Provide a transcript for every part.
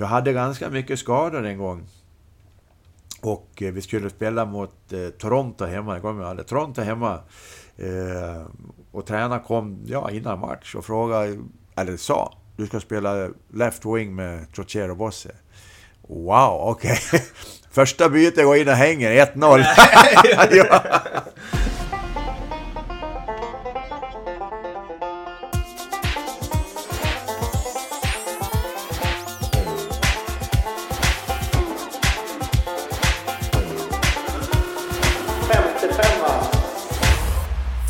Jag hade ganska mycket skador en gång. Och eh, vi skulle spela mot eh, Toronto hemma, jag kommer aldrig. Toronto hemma. Eh, och tränaren kom ja, innan match och frågade, eller sa, du ska spela left wing med Trocero Bosse. Wow, okej. Okay. Första bytet går in och hänger, 1-0.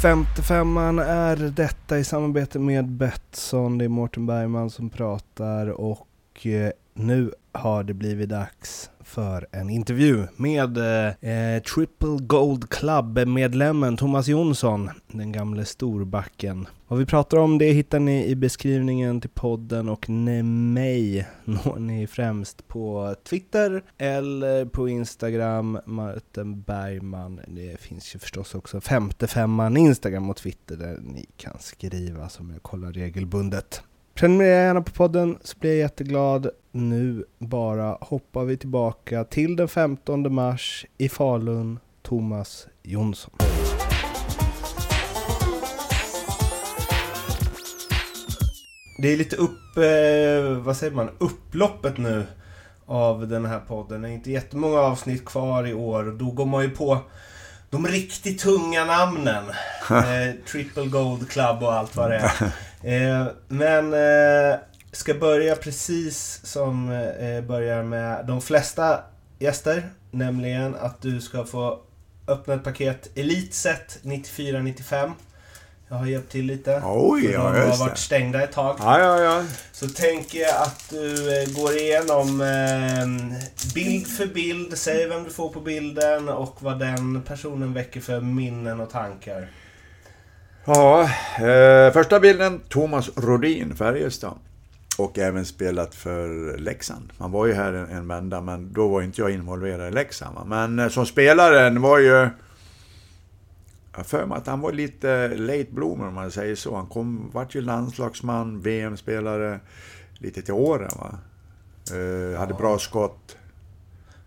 55an är detta i samarbete med Betsson. Det är Mårten Bergman som pratar och eh, nu har det blivit dags för en intervju med eh, eh Triple Gold Club-medlemmen Thomas Jonsson, den gamle storbacken. Vad vi pratar om det hittar ni i beskrivningen till podden och mig når ni främst på Twitter eller på Instagram, Martin Bergman. Det finns ju förstås också 55an Instagram och Twitter där ni kan skriva som jag kollar regelbundet. Prenumerera gärna på podden så blir jag jätteglad. Nu bara hoppar vi tillbaka till den 15 mars i Falun, Thomas Jonsson. Det är lite upp, eh, vad säger man, upploppet nu av den här podden. Det är inte jättemånga avsnitt kvar i år och då går man ju på de riktigt tunga namnen. eh, Triple Gold Club och allt vad det är. Eh, men eh, ska börja precis som eh, börjar med de flesta gäster. Nämligen att du ska få öppna ett paket Elite Set 94-95. Jag har hjälpt till lite. Oj, ja, de har varit stängda ett tag. Ja, ja, ja. Så tänker jag att du eh, går igenom eh, bild för bild, säger vem du får på bilden och vad den personen väcker för minnen och tankar. Ja, eh, första bilden Thomas Rodin, Färjestad. Och även spelat för Leksand. Man var ju här en, en vända, men då var inte jag involverad i Leksand. va. Men eh, som spelare var ju... Jag har för mig att han var lite late bloomer om man säger så. Han kom, vart ju landslagsman, VM-spelare, lite till åren va. Eh, hade bra skott.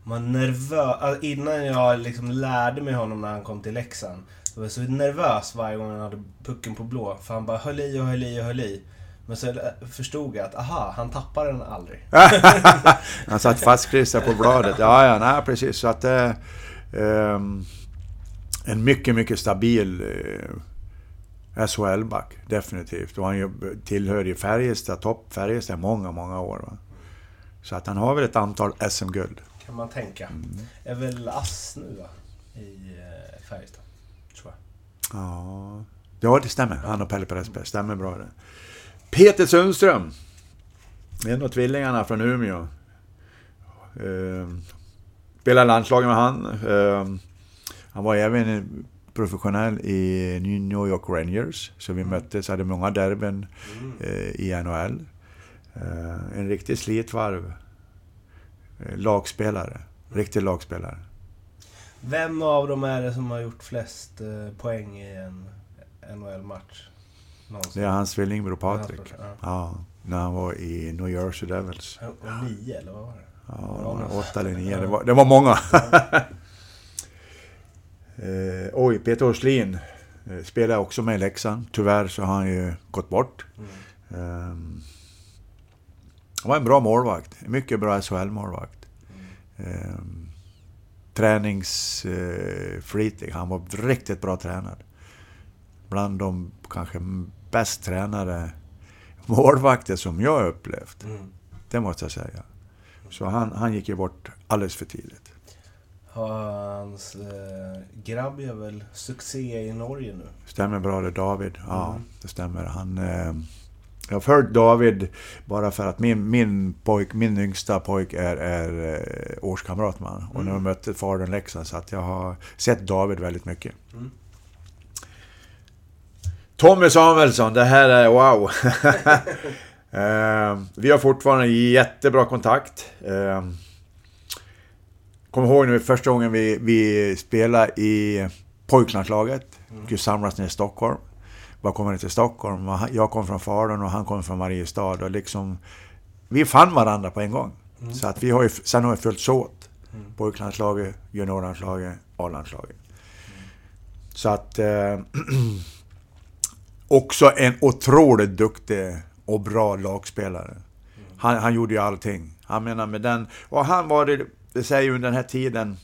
Man nervös. Alltså, innan jag liksom lärde mig honom när han kom till Leksand. Jag var så nervös varje gång han hade pucken på blå. För han bara höll i och höll i och höll i. Men så förstod jag att aha, han tappar den aldrig. Han satt fastklistrad på bladet. Ja, ja, nej precis. Så att... Eh, eh, en mycket, mycket stabil eh, SHL-back, definitivt. Och han ju, tillhör ju Färjestad, topp Färjestad i många, många år. Va? Så att han har väl ett antal SM-guld. Kan man tänka. Är väl ass nu va? I eh, Färjestad. Tror jag. Ja, ja det stämmer. Han och Pelle Pressberg. Stämmer bra det. Peter Sundström. En av tvillingarna från Umeå. Eh, spelade landslaget med han. Eh, han var även professionell i New York Rangers. Så vi möttes, hade många derbyn eh, i NHL. Eh, en riktig slitvarv. Eh, lagspelare. Riktig lagspelare. Vem av dem är det som har gjort flest eh, poäng i en NHL-match? Någonsin? Det är hans tvillingbror Patrik. Ja. Ja, när han var i New Jersey Devils. Och nio, eller vad var det? Ja, åtta eller nio. Det var, det var många. eh, oj, Peter Åslin eh, spelar också med i Leksand. Tyvärr så har han ju gått bort. Mm. Eh, han var en bra målvakt. En mycket bra SHL-målvakt. Eh, träningsflitig. Han var riktigt bra tränad. Bland de kanske bäst tränade målvakter som jag upplevt. Mm. Det måste jag säga. Så han, han gick ju bort alldeles för tidigt. Hans eh, grabb gör väl succé i Norge nu? Stämmer bra det, David? Ja, Mm. det stämmer. Han, eh, jag har följt David bara för att min, min pojk, min yngsta pojk är, är eh, årskamrat med honom. Och när Mm. jag mötte fadern Leksand så att jag har sett David väldigt mycket. Mm. Tommy Samuelsson, det här är wow! eh, vi har fortfarande jättebra kontakt. Eh, Kommer ihåg nu första gången vi, vi spelade i pojklandslaget. Mm. Vi samlas ner i Stockholm. Bara kommer till Stockholm. Jag kom från Falun och han kom från Mariestad. Och liksom, vi fann varandra på en gång. Mm. Så att vi har ju, sen har vi följts åt. Mm. Pojklandslaget, juniorlandslaget, A-landslaget. Mm. Så att... Eh, också en otroligt duktig och bra lagspelare. Mm. Han, han gjorde ju allting. Han menar med den... Och han var det, det säger ju under den här tiden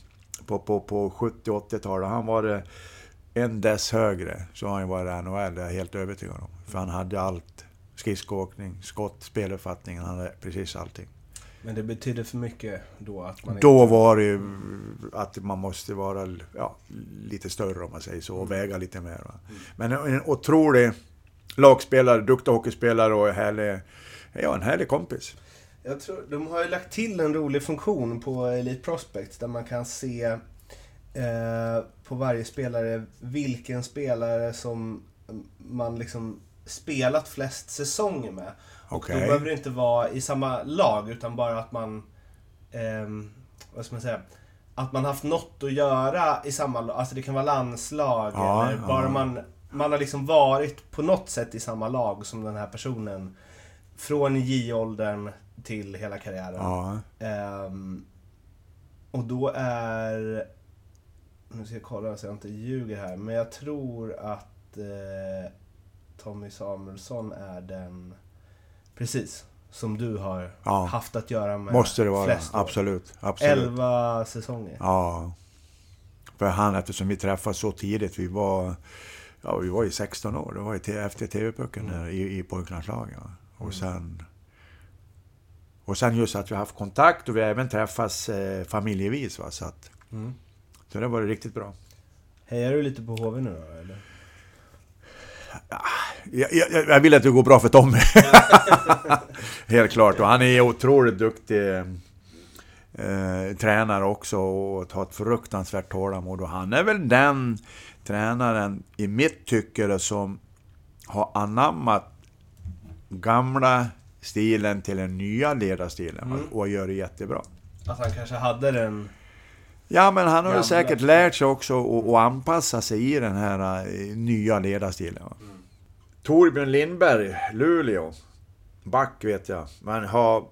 på, på, på 70-80-talet, han var det en dess högre så har han varit i NHL, det är jag helt övertygad om. För han hade allt. Skridskoåkning, skott, speluppfattning, han hade precis allting. Men det betydde för mycket då att man Då inte... var det ju att man måste vara ja, lite större om man säger så, och mm. väga lite mer. Mm. Men en otrolig lagspelare, duktig hockeyspelare och härlig, ja, en härlig kompis. Jag tror, de har ju lagt till en rolig funktion på Elite Prospects där man kan se eh, på varje spelare vilken spelare som man liksom spelat flest säsonger med. Okay. Och då behöver det inte vara i samma lag utan bara att man... Eh, vad ska man säga? Att man haft något att göra i samma lag. Alltså det kan vara landslag ja, eller bara ja. man... Man har liksom varit på något sätt i samma lag som den här personen. Från J-åldern till hela karriären. Ja. Um, och då är... Nu ska jag kolla så jag inte ljuger här. Men jag tror att eh, Tommy Samuelsson är den... Precis. Som du har ja. haft att göra med Måste det vara. Flest absolut. absolut. 11 säsonger. Ja. För han, eftersom vi träffades så tidigt. Vi var, ja, vi var ju 16 år. Det var ju efter TV-pucken mm. i, i pojklandslaget. Och mm. sen och sen just att vi har haft kontakt och vi har även träffats eh, familjevis. Va? Så, att, mm. Så det var riktigt bra. Hejar du lite på HV nu då, eller? Ja, jag, jag, jag, vill att det går bra för Tommy. Helt klart. Och han är otroligt duktig eh, tränare också och har ett fruktansvärt tålamod. Och han är väl den tränaren, i mitt tycke, som har anammat gamla stilen till den nya ledarstilen mm. och gör det jättebra. Att han kanske hade den... Ja, men han har väl säkert lärt sig också att, att anpassa sig i den här uh, nya ledarstilen. Mm. Torbjörn Lindberg, Luleå. Back vet jag, men har...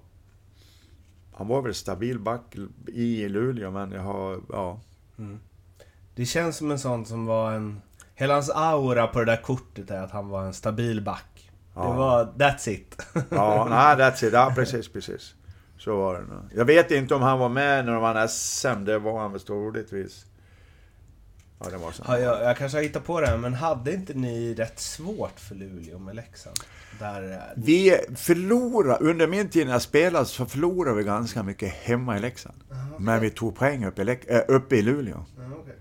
Han var väl stabil back i Luleå, men jag har... Ja. Mm. Det känns som en sån som var en... Hela hans aura på det där kortet är att han var en stabil back. Ja. Det var that's it. ja, nej, that's it. Ja, precis, precis. Så var det nog. Jag vet inte om han var med när de vann SM. Det var han väl troligtvis. Ja, det var så. Ja, jag, jag kanske har hittat på det här, men hade inte ni rätt svårt för Luleå med Leksand? Där, eh, vi förlorade, under min tid när jag spelade så förlorade vi ganska mycket hemma i Leksand. Aha, okay. Men vi tog poäng uppe i, äh, uppe i Luleå. Aha, okay.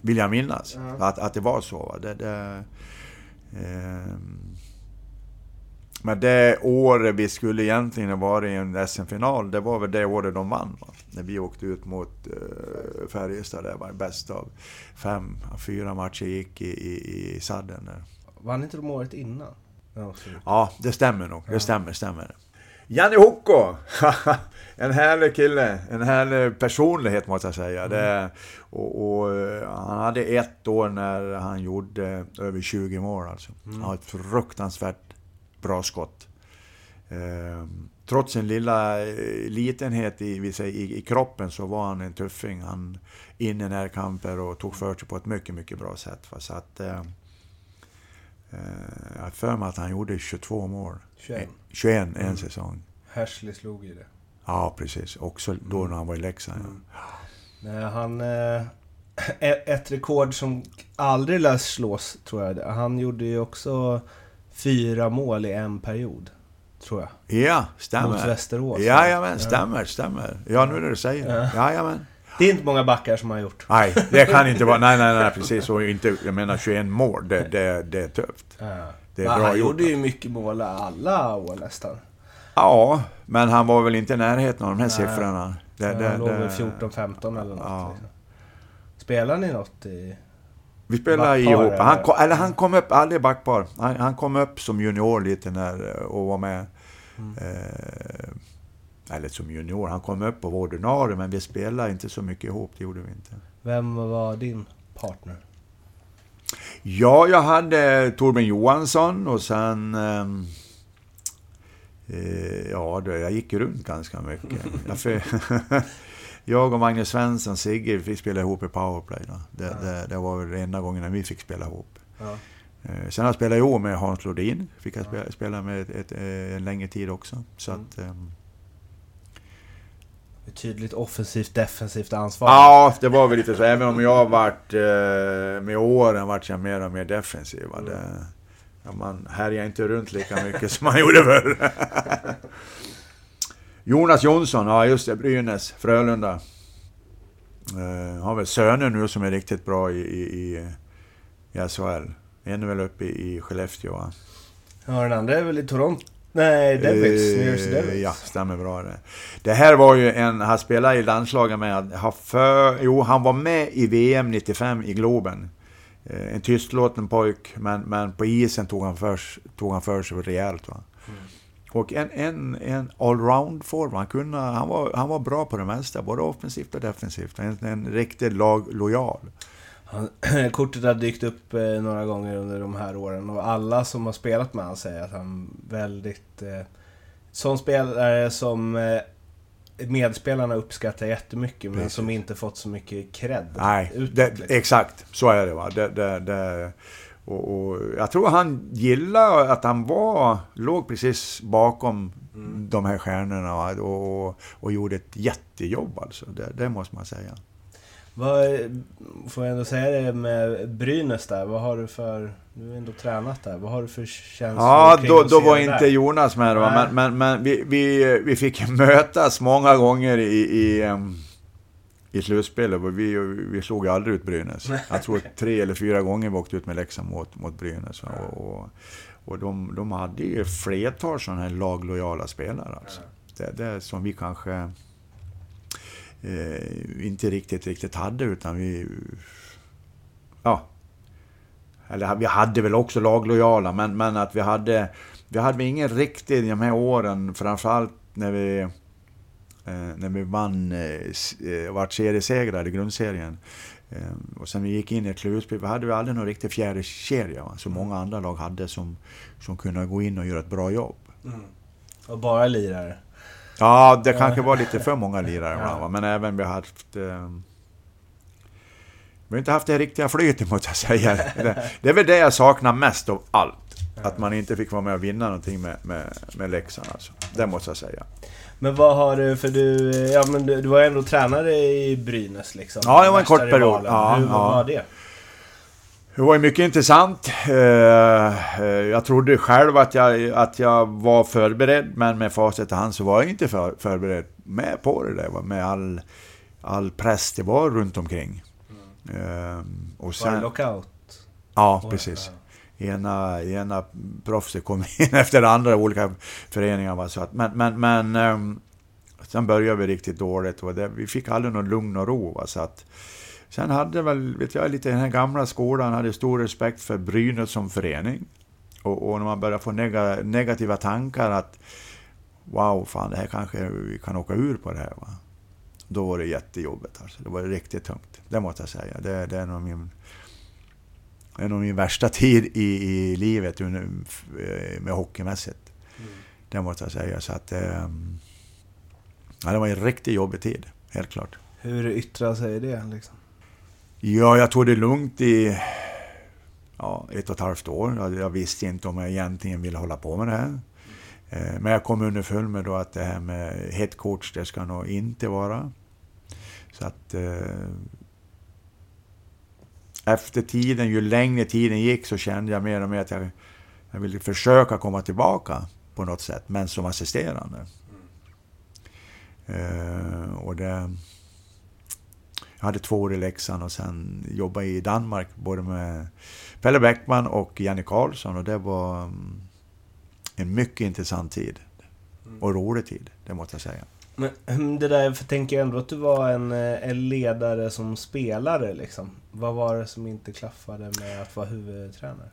Vill jag minnas. Att, att det var så. Det, det, eh, men det året vi skulle egentligen ha varit i en SM-final, det var väl det året de vann. Va? När vi åkte ut mot uh, Färjestad, det var bäst av fem, fyra matcher gick i, i, i sadden. Vann inte de året innan? Ja, det stämmer nog. Det stämmer, stämmer. Janne Hocko! en härlig kille, en härlig personlighet måste jag säga. Mm. Det, och, och, eh, han hade ett år när han gjorde över 20 mål alltså. Mm. Han har ett fruktansvärt bra skott. Eh, trots sin lilla eh, litenhet i, i, i, kroppen så var han en tuffing. Han in i närkamper och tog för sig på ett mycket, mycket bra sätt. Va? Så att, eh, eh jag har för mig att han gjorde 22 mål. 21. 21 en mm. säsong. Hersley slog ju det. Ja, precis. Också då mm. när han var i Leksand. Mm. Nej, han... Eh, ett rekord som aldrig lär slås, tror jag. Han gjorde ju också fyra mål i en period. Tror jag. Ja, stämmer. Mot Västerås. Jajamän, stämmer, stämmer. Ja, nu när du säger det. Ja. Jajamän. Det är inte många backar som har gjort. Nej, det kan inte vara. Nej, nej, nej, precis. Och inte, jag menar 21 mål, det, det, det är tufft. Ja. Det är men bra han gjort. gjorde ju mycket mål alla år nästan. Ja, men han var väl inte i närheten av de här nej. siffrorna. Det, ja, det, han låg väl 14-15 eller något. Ja. Liksom. Spelar ni något i... Vi spelade ihop. Han kom, eller han kom upp, aldrig backpar. Han, han, kom upp som junior lite när, och var med. Mm. Eh, eller som junior, han kom upp och var ordinarie, men vi spelade inte så mycket ihop, det gjorde vi inte. Vem var din partner? Ja, jag hade Torbjörn Johansson och sen... Eh, Eh, ja, jag gick runt ganska mycket. jag, och Magnus Svensson, Sigge, vi spelade ihop i powerplay. Det, ja. det, det var väl enda gången vi fick spela ihop. Ja. Eh, sen har jag spelat i år med Hans Lodin. Fick jag spela, spela med ett, eh, en längre tid också. Så mm. att, um, tydligt offensivt defensivt ansvar. Ja, det var väl lite så. Även om jag varit eh, med åren vart jag mer och mer defensiv. Mm. Det, man härjar inte runt lika mycket som man gjorde förr. Jonas Jonsson, ja just det, Brynäs, Frölunda. Uh, har väl söner nu som är riktigt bra i, i, i SHL. En är väl uppe i, i Skellefteå va? Ja, den andra är väl i Toronto? Nej, Devils. New Jersey Devils. Ja, stämmer bra det. Det här var ju en, han spelade i landslaget med, har för, jo han var med i VM 95 i Globen. Eh, en tystlåten pojk, men, men på isen tog han för, tog han för sig rejält. Va? Och en, en, en allround forward, han, kunde, han, var, han var bra på det mesta, både offensivt och defensivt. En, en riktigt laglojal. kortet har dykt upp eh, några gånger under de här åren och alla som har spelat med honom säger att han väldigt... Eh, sån spelare som eh, medspelarna uppskattar jättemycket men Precis. som inte fått så mycket cred. Nej, det, liksom. exakt. Så är det. Va? Det, det, det och, och, jag tror han gillade att han var, låg precis bakom mm. de här stjärnorna och, och, och, gjorde ett jättejobb alltså. Det, det måste man säga. Vad, får jag ändå säga det med Brynäs där, vad har du för... Du har ändå tränat där, vad har du för känslor Ja, då, då var inte Jonas med då, men, men, men vi, vi, vi fick mötas många gånger i, i, i slutspelet. Vi, vi slog aldrig ut Brynäs. Jag tror tre eller fyra gånger vi åkte ut med Leksand mot, mot Brynäs. Och, och, och de, de hade ju flertal sådana här laglojala spelare alltså. Det, det som vi kanske eh, inte riktigt, riktigt hade, utan vi... Ja. Eller vi hade väl också laglojala, men, men att vi hade... Vi hade ingen riktigt de här åren, framförallt när vi... Eh, när vi vann, eh, vart seriesegrare i grundserien. Eh, och sen vi gick in i ett slutspel, vi hade vi aldrig någon riktig fjärde kedja va? som många andra lag hade som, som kunde gå in och göra ett bra jobb. Mm. Och bara lirare? Ja, det kanske var lite för många lirare ja. men även vi har haft... Eh, vi har inte haft det riktiga flytet, måste jag säga. Det, det är väl det jag saknar mest av allt. Att man inte fick vara med och vinna någonting med, med, med Leksand alltså. Det måste jag säga. Men vad har du, för du, ja men du, du var ändå tränare i Brynäs liksom? Ja, det var en kort period. Ja, Hur ja. var det? Det var mycket intressant. Eh, eh, jag trodde själv att jag, att jag var förberedd, men med facit i hand så var jag inte för, förberedd med på det där. Med all, all press det var runt omkring. Mm. Och sen, var det lockout? Ja, precis. Ena, ena proffset kom in efter andra olika föreningar. Så att, men, men, men um, sen började vi riktigt dåligt. Och det, vi fick aldrig någon lugn och ro. Va, så att, Sen hade väl, vet jag, lite den här gamla skolan hade stor respekt för Brynäs som förening. Och, och när man börjar få neg negativa tankar att wow, fan det här kanske vi kan åka ur på det här. Va? Då var det jättejobbigt alltså. Det var riktigt tungt. Det måste jag säga. Det, det är nog min, det är nog min värsta tid i, i livet med hockeymässigt. Mm. Det måste jag säga. Så att, ehm, ja, det var en riktigt jobbig tid, helt klart. Hur yttrar sig det? Liksom? Ja, jag tog det lugnt i ja, ett och ett halvt år. Jag visste inte om jag egentligen ville hålla på med det här. Eh, men jag kom underfund med då att det här med headcoach, det ska nog inte vara. Så att eh, efter tiden, ju längre tiden gick så kände jag mer och mer att jag, jag ville försöka komma tillbaka på något sätt, men som assisterande. Mm. och det jag hade två år i Leksand och sen jobbade i Danmark både med Pelle Bäckman och Janne Karlsson och det var mm, en mycket intressant tid. Och rolig tid, det måste jag säga. Men mm, det där, för tänker jag ändå att du var en, eh, en ledare som spelare liksom. Vad var det som inte klaffade med att vara huvudtränare?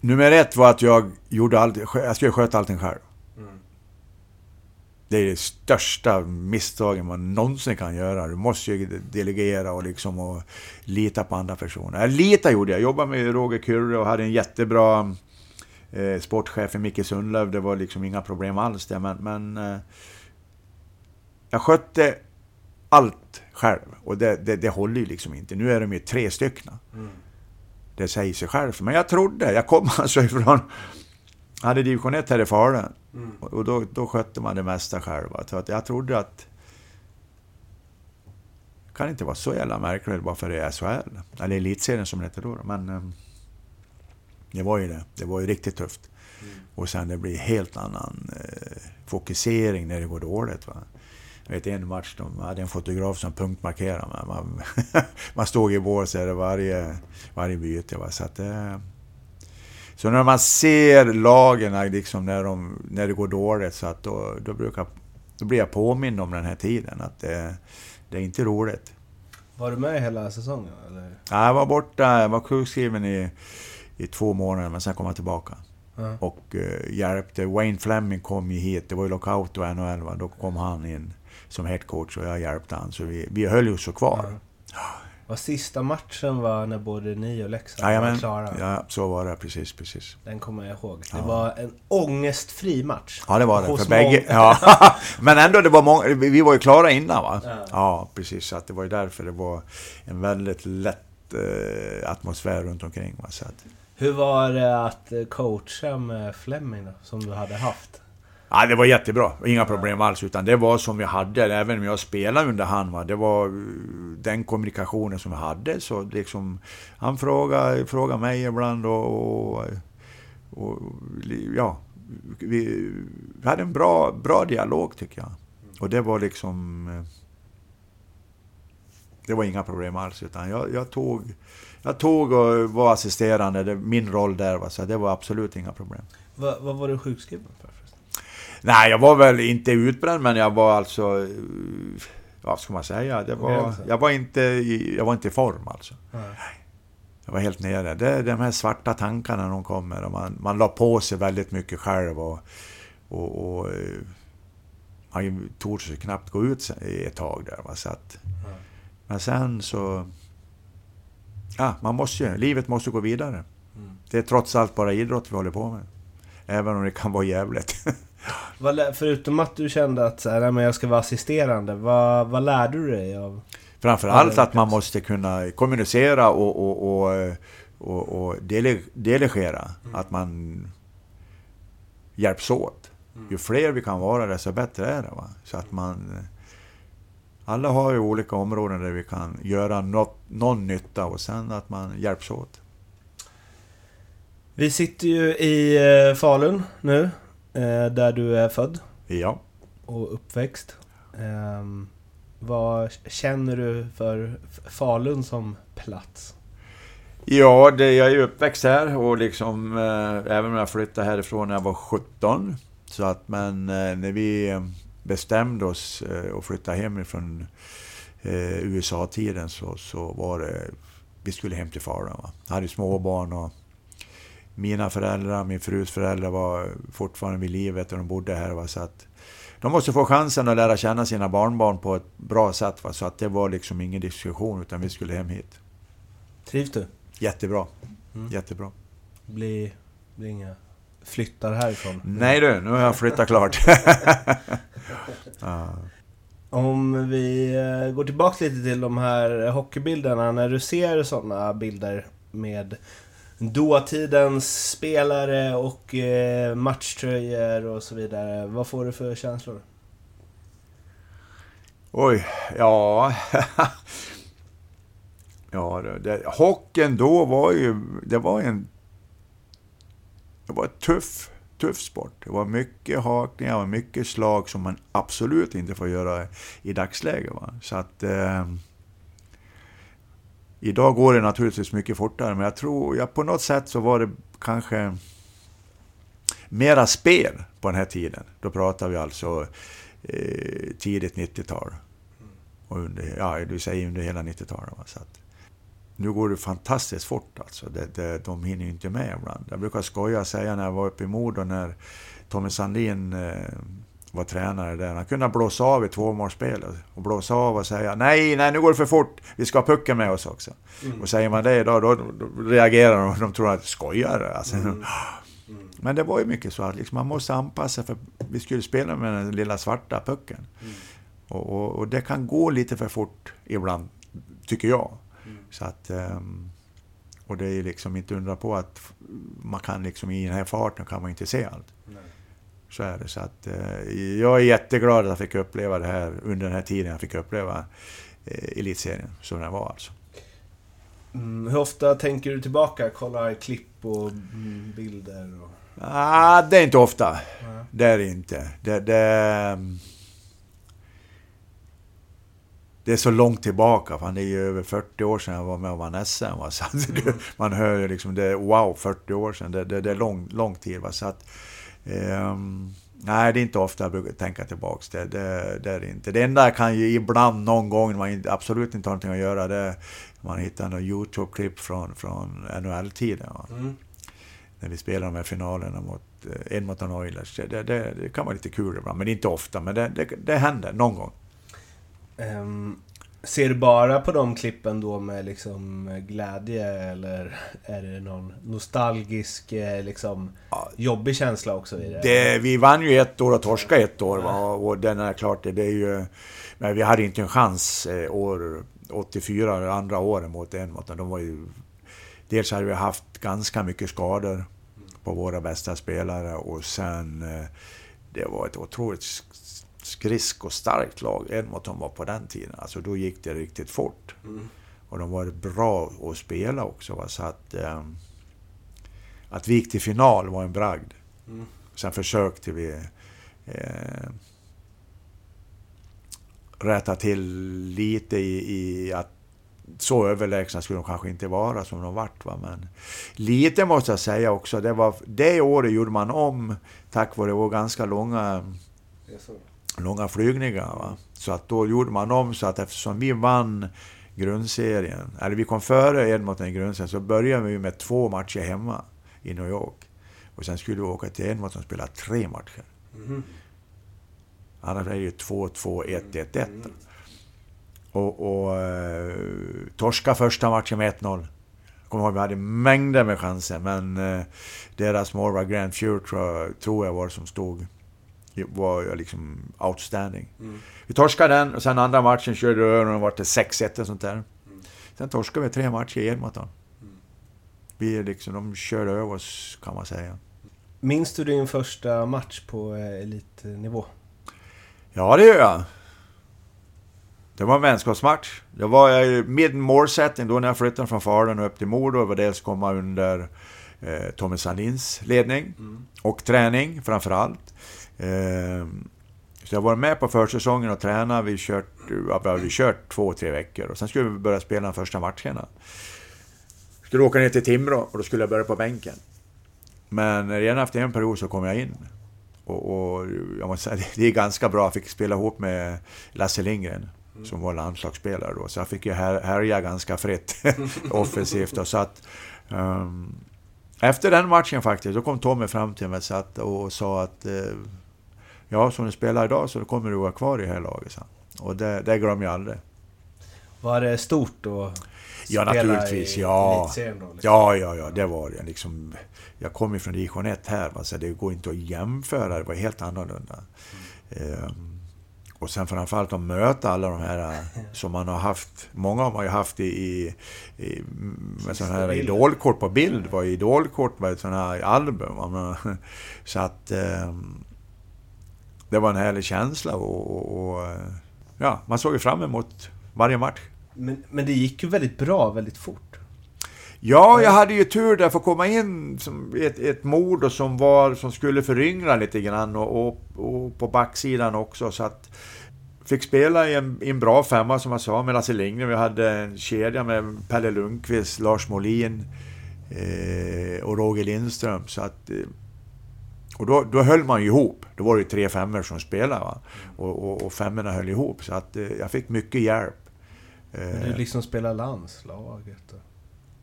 Nummer ett var att jag gjorde allt, jag skulle sköta allting själv. Det är det största misstaget man någonsin kan göra. Du måste ju delegera och, liksom och lita på andra personer. Jag lita gjorde jag. Jag jobbade med Roger Kyrre och hade en jättebra eh, sportchefen Micke Sundlöv, det var liksom inga problem alls där. Men, men eh, jag skötte allt själv och det, det, det håller ju liksom inte. Nu är de ju tre stycken. Mm. Det säger sig själv. Men jag trodde, jag kom alltså ifrån... Jag hade division 1 här i Falun. Mm. Och då, då skötte man det mesta själv. Så att jag trodde att... Det kan inte vara så jävla märkligt bara för det är SHL. Eller elitserien som det heter då. Men... Um, det var ju det. Det var ju riktigt tufft. Mm. Och sen det blir helt annan eh, fokusering när det går dåligt. Va? Jag vet en match, de hade en fotograf som punktmarkerade mig. Man, man stod i bås varje, varje byte. Va? Så, att, eh, så när man ser lagen liksom när, de, när det går dåligt, så att då, då, brukar, då blir jag påmind om den här tiden. Att det, det är inte roligt. Var du med hela säsongen? Eller? Ja, jag var borta, jag var sjukskriven i i två månader, men sen kom han tillbaka. Mm. Och uh, hjälpte. Wayne Fleming kom ju hit, det var ju lockout och NHL, va? då kom han in som headcoach och jag hjälpte han. Så vi, vi höll ju så kvar. Mm. Och sista matchen var när både ni och Leksand var klara? Ja, så var det. Precis, precis. Den kommer jag ihåg. Det ja. var en ångestfri match. Ja, det var det. För bägge. Ja. Men ändå, det var många, vi var ju klara innan va? Ja, ja precis. Så att det var ju därför det var en väldigt lätt eh, atmosfär runt omkring. Va? Så att, hur var det att coacha med Fleming då, som du hade haft? Ja, det var jättebra. Inga problem alls. Utan det var som vi hade, även om jag spelade under hand. Va? Det var eh, den kommunikationen som vi hade. Så liksom, han frågade, frågade mig ibland och, och, och ja, vi, vi, hade en bra, bra dialog tycker jag. Och det var liksom... Eh, det var inga problem alls. Utan jag, jag tog jag tog och var assisterande, det, min roll där, va, så det var absolut inga problem. Va, vad var du sjukskriven för? Nej, jag var väl inte utbränd, men jag var alltså... Vad ska man säga? Det var, jag, var inte i, jag var inte i form alltså. Nej. Jag var helt nere. Det är de här svarta tankarna de kommer. Och man, man la på sig väldigt mycket själv och... och, och man tog sig knappt gå ut ett tag där. Va? Så att, mm. Men sen så ja, man måste ju, livet måste gå vidare. Mm. Det är trots allt bara idrott vi håller på med. Även om det kan vara jävligt. Förutom att du kände att så här, men jag ska vara assisterande, vad, vad lärde du dig av? Framförallt att man måste kunna kommunicera och, och, och, och, och delegera. Mm. Att man hjälps åt. Mm. Ju fler vi kan vara, desto bättre är det. Va? Så att man alla har ju olika områden där vi kan göra något, någon nytta och sen att man hjälps åt. Vi sitter ju i eh, Falun nu, där du är född. Ja. Och uppväxt. Ehm, vad känner du för Falun som plats? Ja, det, jag är uppväxt här och liksom, eh, även om jag flyttade härifrån när jag var 17. Så att, men eh, när vi bestämde oss eh, att flytta hemifrån eh, USA-tiden så, så var det... Vi skulle hem till Falun. Jag hade småbarn och mina föräldrar, min frus föräldrar var fortfarande vid livet och de bodde här. Va? Så att de måste få chansen att lära känna sina barnbarn på ett bra sätt. Va? Så att det var liksom ingen diskussion utan vi skulle hem hit. Trivs du? Jättebra. Mm. Jättebra. Blir, blir inga flyttar härifrån? Nej du, nu har jag flyttat klart. ja. Om vi eh, går tillbaka lite till de här hockeybilderna. När du ser sådana bilder med dåtidens spelare och eh, matchtröjor och så vidare. Vad får du för känslor? Oj, ja... ja, det, det, hockeyn då var ju... Det var en det var en tuff, tuff sport. Det var mycket hakningar och mycket slag som man absolut inte får göra i dagsläget. Va? Så att... Eh, idag går det naturligtvis mycket fortare, men jag tror... Ja, på något sätt så var det kanske mera spel på den här tiden. Då pratar vi alltså eh, tidigt 90-tal. Och under, ja, du säger under hela 90-talet. Så att, nu går det fantastiskt fort alltså. Det, det, de hinner ju inte med ibland. Jag brukar skoja och säga när jag var uppe i Modo när Tommy Sandin eh, var tränare där. Han kunde blåsa av i tvåmålsspelet och blåsa av och säga nej, nej, nu går det för fort. Vi ska ha pucken med oss också. Mm. Och säger man det idag, då, då reagerar de. De tror att skojar alltså. Mm. Men det var ju mycket så att liksom man måste anpassa för vi skulle spela med den lilla svarta pucken. Mm. Och, och, och, det kan gå lite för fort ibland, tycker jag. Mm. Så att, um, och det är liksom inte undra på att man kan liksom i den här farten kan man inte se allt. Så är det. Så att, uh, jag är jätteglad att jag fick uppleva det här under den här tiden jag fick uppleva uh, elitserien som den var alltså. Mm, hur ofta tänker du tillbaka? Kollar klipp och mm, bilder? Och... Ah, det är inte ofta. Mm. Det är det inte. Det, det, det är så långt tillbaka, för det är ju över 40 år sedan jag var med och vann SM. Va? Så mm. man hör ju liksom, det, wow, 40 år sedan, det, det, det är lång, lång tid. Va? Så att, um, nej, det är inte ofta jag brukar tänka tillbaka. Det, det, det är det inte. Det enda jag kan ju ibland, någon gång, när man absolut inte har någonting att göra, det är man hittar något YouTube-klipp från, från NHL-tiden. Mm. När vi spelar de här finalerna mot eh, Edmonton Oilers. Det, det, det, kan vara lite kul ibland, men inte ofta. Men det, det, det händer någon gång. Um, ser du bara på de klippen då med liksom glädje eller är det någon nostalgisk, eh, liksom ja, jobbig känsla också i det? det? Vi vann ju ett år och torskade ett år va? och den är klart, det är ju... Men vi hade inte en chans eh, år 84, andra åren mot Edmonton. De var ju... Dels hade vi haft ganska mycket skador på våra bästa spelare och sen... Eh, det var ett otroligt skridskostarkt lag Edmonton var på den tiden. Alltså då gick det riktigt fort. Mm. Och de var bra att spela också. Va? Så att, eh, att vi gick till final var en bragd. Mm. Sen försökte vi eh, rätta till lite i, i, att så överlägsna skulle de kanske inte vara som de vart. Va? Men lite måste jag säga också. Det, var, det året gjorde man om tack vare vår ganska långa långa flygningar. Va? Så att då gjorde man om så att eftersom vi vann grundserien, eller vi kom före Edmonton i grundserien, så började vi med två matcher hemma i New York. Och sen skulle vi åka till Edmonton och spela tre matcher. Mm. Annars är det ju 2-2, 1-1, 1. Och, och eh, torska första matchen med 1-0. Kommer ihåg, vi hade mängder med chanser, men eh, deras målvakt Grand Future tror jag var som stod var liksom outstanding. Mm. Vi torskade den och sen andra matchen körde över och var det 6-1 och sånt där. Mm. Sen torskade vi tre matcher i Edmonton. Mm. Vi liksom, de körde över oss kan man säga. Minns du din första match på eh, elitnivå? Ja, det gör jag. Det var en vänskapsmatch. Det var med målsättning då när jag flyttade från Falun upp till Modo. Det var dels komma under eh, Tommy Sandins ledning mm. och träning framför allt. Eh, så jag var med på försäsongen och tränade. Vi kört, vi hade kört två, tre veckor och sen skulle vi börja spela de första matcherna. Skulle åka ner till Timrå och då skulle jag börja på bänken. Men redan efter en period så kom jag in. Och, och jag måste säga, det är ganska bra. Jag fick spela ihop med Lasse Lindgren mm. som var landslagsspelare då. Så jag fick ju härja ganska fritt offensivt. Och så att, um, efter den matchen faktiskt, då kom Tommy fram till mig och sa att uh, Ja, som du spelar idag så kommer du vara kvar i det här laget. Så. Och det, det glömmer jag aldrig. Var det stort då? Ja, naturligtvis. I, ja. Då, liksom. ja, ja, ja, det var det. Liksom, jag kom ju från division 1 här, så det går inte att jämföra. Det var helt annorlunda. Mm. Ehm, och sen framförallt att möta alla de här eh, som man har haft. Många har man ju haft i, i, i med sådana här idolkort på bild. var idolkort med sådana här album. Så att... Um, det var en härlig känsla och, och, och ja, man såg ju fram emot varje match. Men, men det gick ju väldigt bra, väldigt fort. Ja, jag hade ju tur där att få komma in som ett, ett mod som, var, som skulle föryngra lite grann och, och, och på backsidan också. Så att fick spela i en, i en bra femma som jag sa med Lasse Lindgren. Vi hade en kedja med Pelle Lundqvist, Lars Molin eh, och Roger Lindström. Så att eh, och då, då höll man ju ihop. Då var det ju tre femmor som spelade. Va? Och, och, och femmorna höll ihop. Så att eh, jag fick mycket hjälp. Men du liksom spelade landslaget?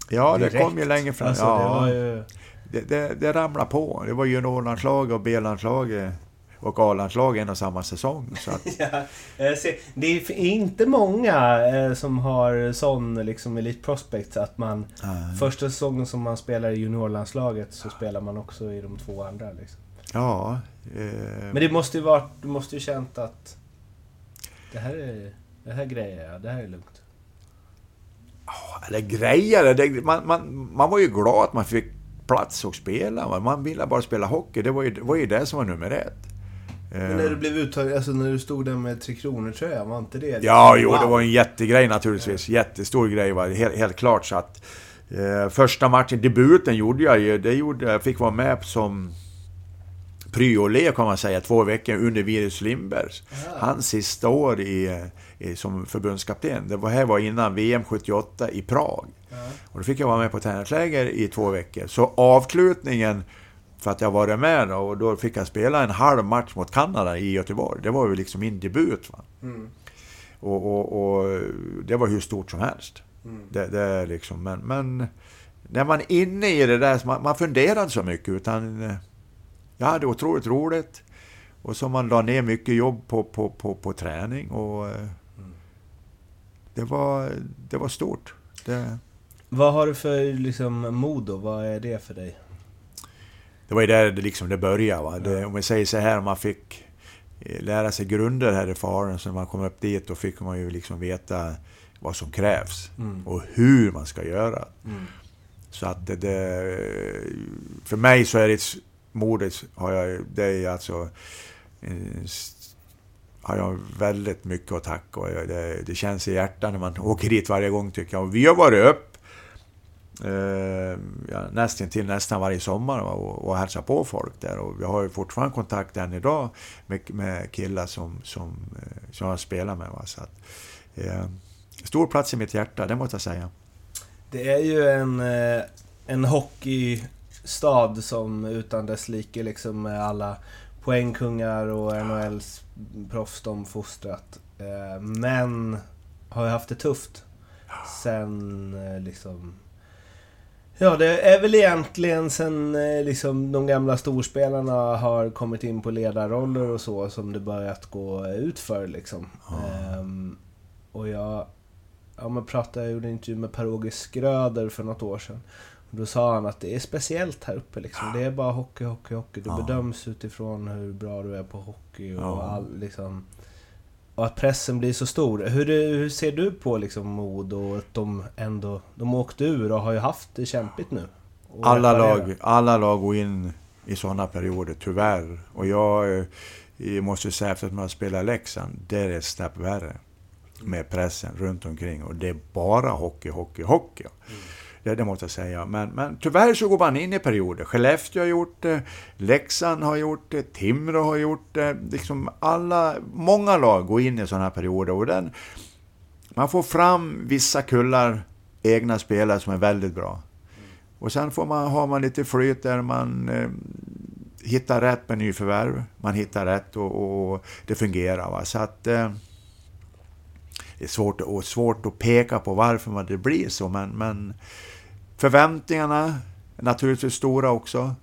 Ja, Direkt. det kom ju längre fram. Alltså, ja, det, ju... det, det, det ramlade på. Det var juniorlandslaget och B-landslaget och A-landslag en och samma säsong. Så att, Ja, det är inte många eh, som har sån liksom Elite Prospects att man eh, första säsongen som man spelar i juniorlandslaget så spelar man också i de två andra. Liksom. Ja, eh, Men det måste ju varit, du måste ju känt att det här är, det här grejer jag, det här är lugnt. eller grejer, det, man, man, man var ju glad att man fick plats och spela. Man ville bara spela hockey, det var ju det, var ju det som var nummer ett. Men när du blev uttagen, alltså när du stod där med Tre Kronor-tröjan, var inte det... Ja, jo, det Wow. var en jättegrej naturligtvis. Jättestor grej var helt, helt klart. Så att, eh, första matchen, debuten gjorde jag ju. Det gjorde, jag fick vara med som pryolé kan man säga, två veckor under Virus Lindbergs. Hans sista år i, i, som förbundskapten. Det var, här var innan VM 78 i Prag. Ja. Och då fick jag vara med på träningsläger i två veckor. Så avslutningen, för att jag varit med då, och då fick jag spela en halv match mot Kanada i Göteborg. Det var ju liksom min debut. Va? Mm. Och, och, och det var hur stort som helst. Mm. Det, det är liksom, men, men när man är inne i det där, man, man funderar inte så mycket utan eh, jag hade otroligt roligt. Och så man la ner mycket jobb på, på, på, på träning och eh, det, var, det var stort. Det, Vad har du för liksom, mod då? Vad är det för dig? det var ju där det, liksom det började. Va? Det, om vi säger så här, om man fick eh, lära sig grunder här i Faren, så när man kom upp dit, då fick man ju liksom veta vad som krävs Mm. och hur man ska göra. Mm. Så att det, det, för mig så är det mordet har jag, det är alltså eh, har jag väldigt mycket att tacka det, det känns i hjärtat när man åker dit varje gång tycker jag. Och vi har varit upp eh, ja, nästan till nästan varje sommar och, och hälsat på folk där och vi har ju fortfarande kontakt än idag med, med killar som, som, eh, som jag spelar med. Va, så att, eh, stor plats i mitt hjärta, det måste jag säga. Det är ju en, eh, en hockey hockeystad som utan dess like liksom med alla poängkungar och NHLs proffs de fostrat. Eh, Men har ju haft det tufft. Sen eh, liksom... Ja, det är väl egentligen sen eh, liksom de gamla storspelarna har kommit in på ledarroller och så som det börjat gå ut för liksom. Ehm, och jag ja, men pratade, jag gjorde en intervju med Per-Åge Skröder för något år sedan. Då sa han att det är speciellt här uppe liksom. Det är bara hockey, hockey, hockey. Du Ja. bedöms utifrån hur bra du är på hockey och Ja. all, liksom... Och att pressen blir så stor. Hur, hur ser du på liksom mod och att de ändå... De åkte ur och har ju haft det kämpigt nu. Alla reparera. lag, alla lag går in i sådana perioder, tyvärr. Och jag eh, jag måste säga, efter att man spelar Leksand, det är ett snäpp värre. Med pressen runt omkring. Och det är bara hockey, hockey, hockey. Det, det måste jag säga. Men, men tyvärr så går man in i perioder. Skellefteå har gjort det, Leksand har gjort det, Timrå har gjort det. Liksom alla, många lag går in i sådana här perioder. Och den, man får fram vissa kullar egna spelare som är väldigt bra. Och sen får man, har man lite flyt där man eh, hittar rätt med nyförvärv. Man hittar rätt och, och det fungerar. Va? Så att eh, det är svårt, och svårt att peka på varför man det blir så, men, men förväntningarna är naturligtvis stora också.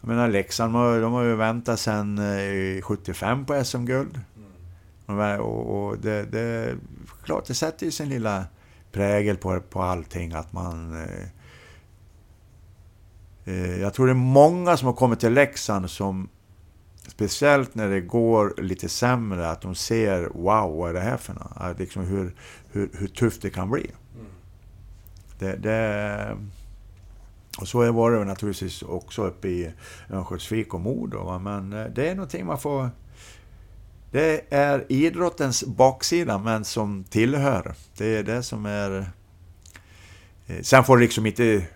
Jag menar Leksand, de har, de har ju väntat sedan 75 eh, på SM-guld. Och, och det, det, klart, det sätter ju sin lilla prägel på, på allting att man... Eh, eh, jag tror det är många som har kommit till Leksand som Speciellt när det går lite sämre, att de ser wow, vad är det här för något? Liksom hur, hur, hur tufft det kan bli. Det, det, och så var det naturligtvis också uppe i Örnsköldsvik och Modo. va, Men eh, det är någonting man får... Det är idrottens baksida, men som tillhör. Det är det som är... eh, Sen får det liksom inte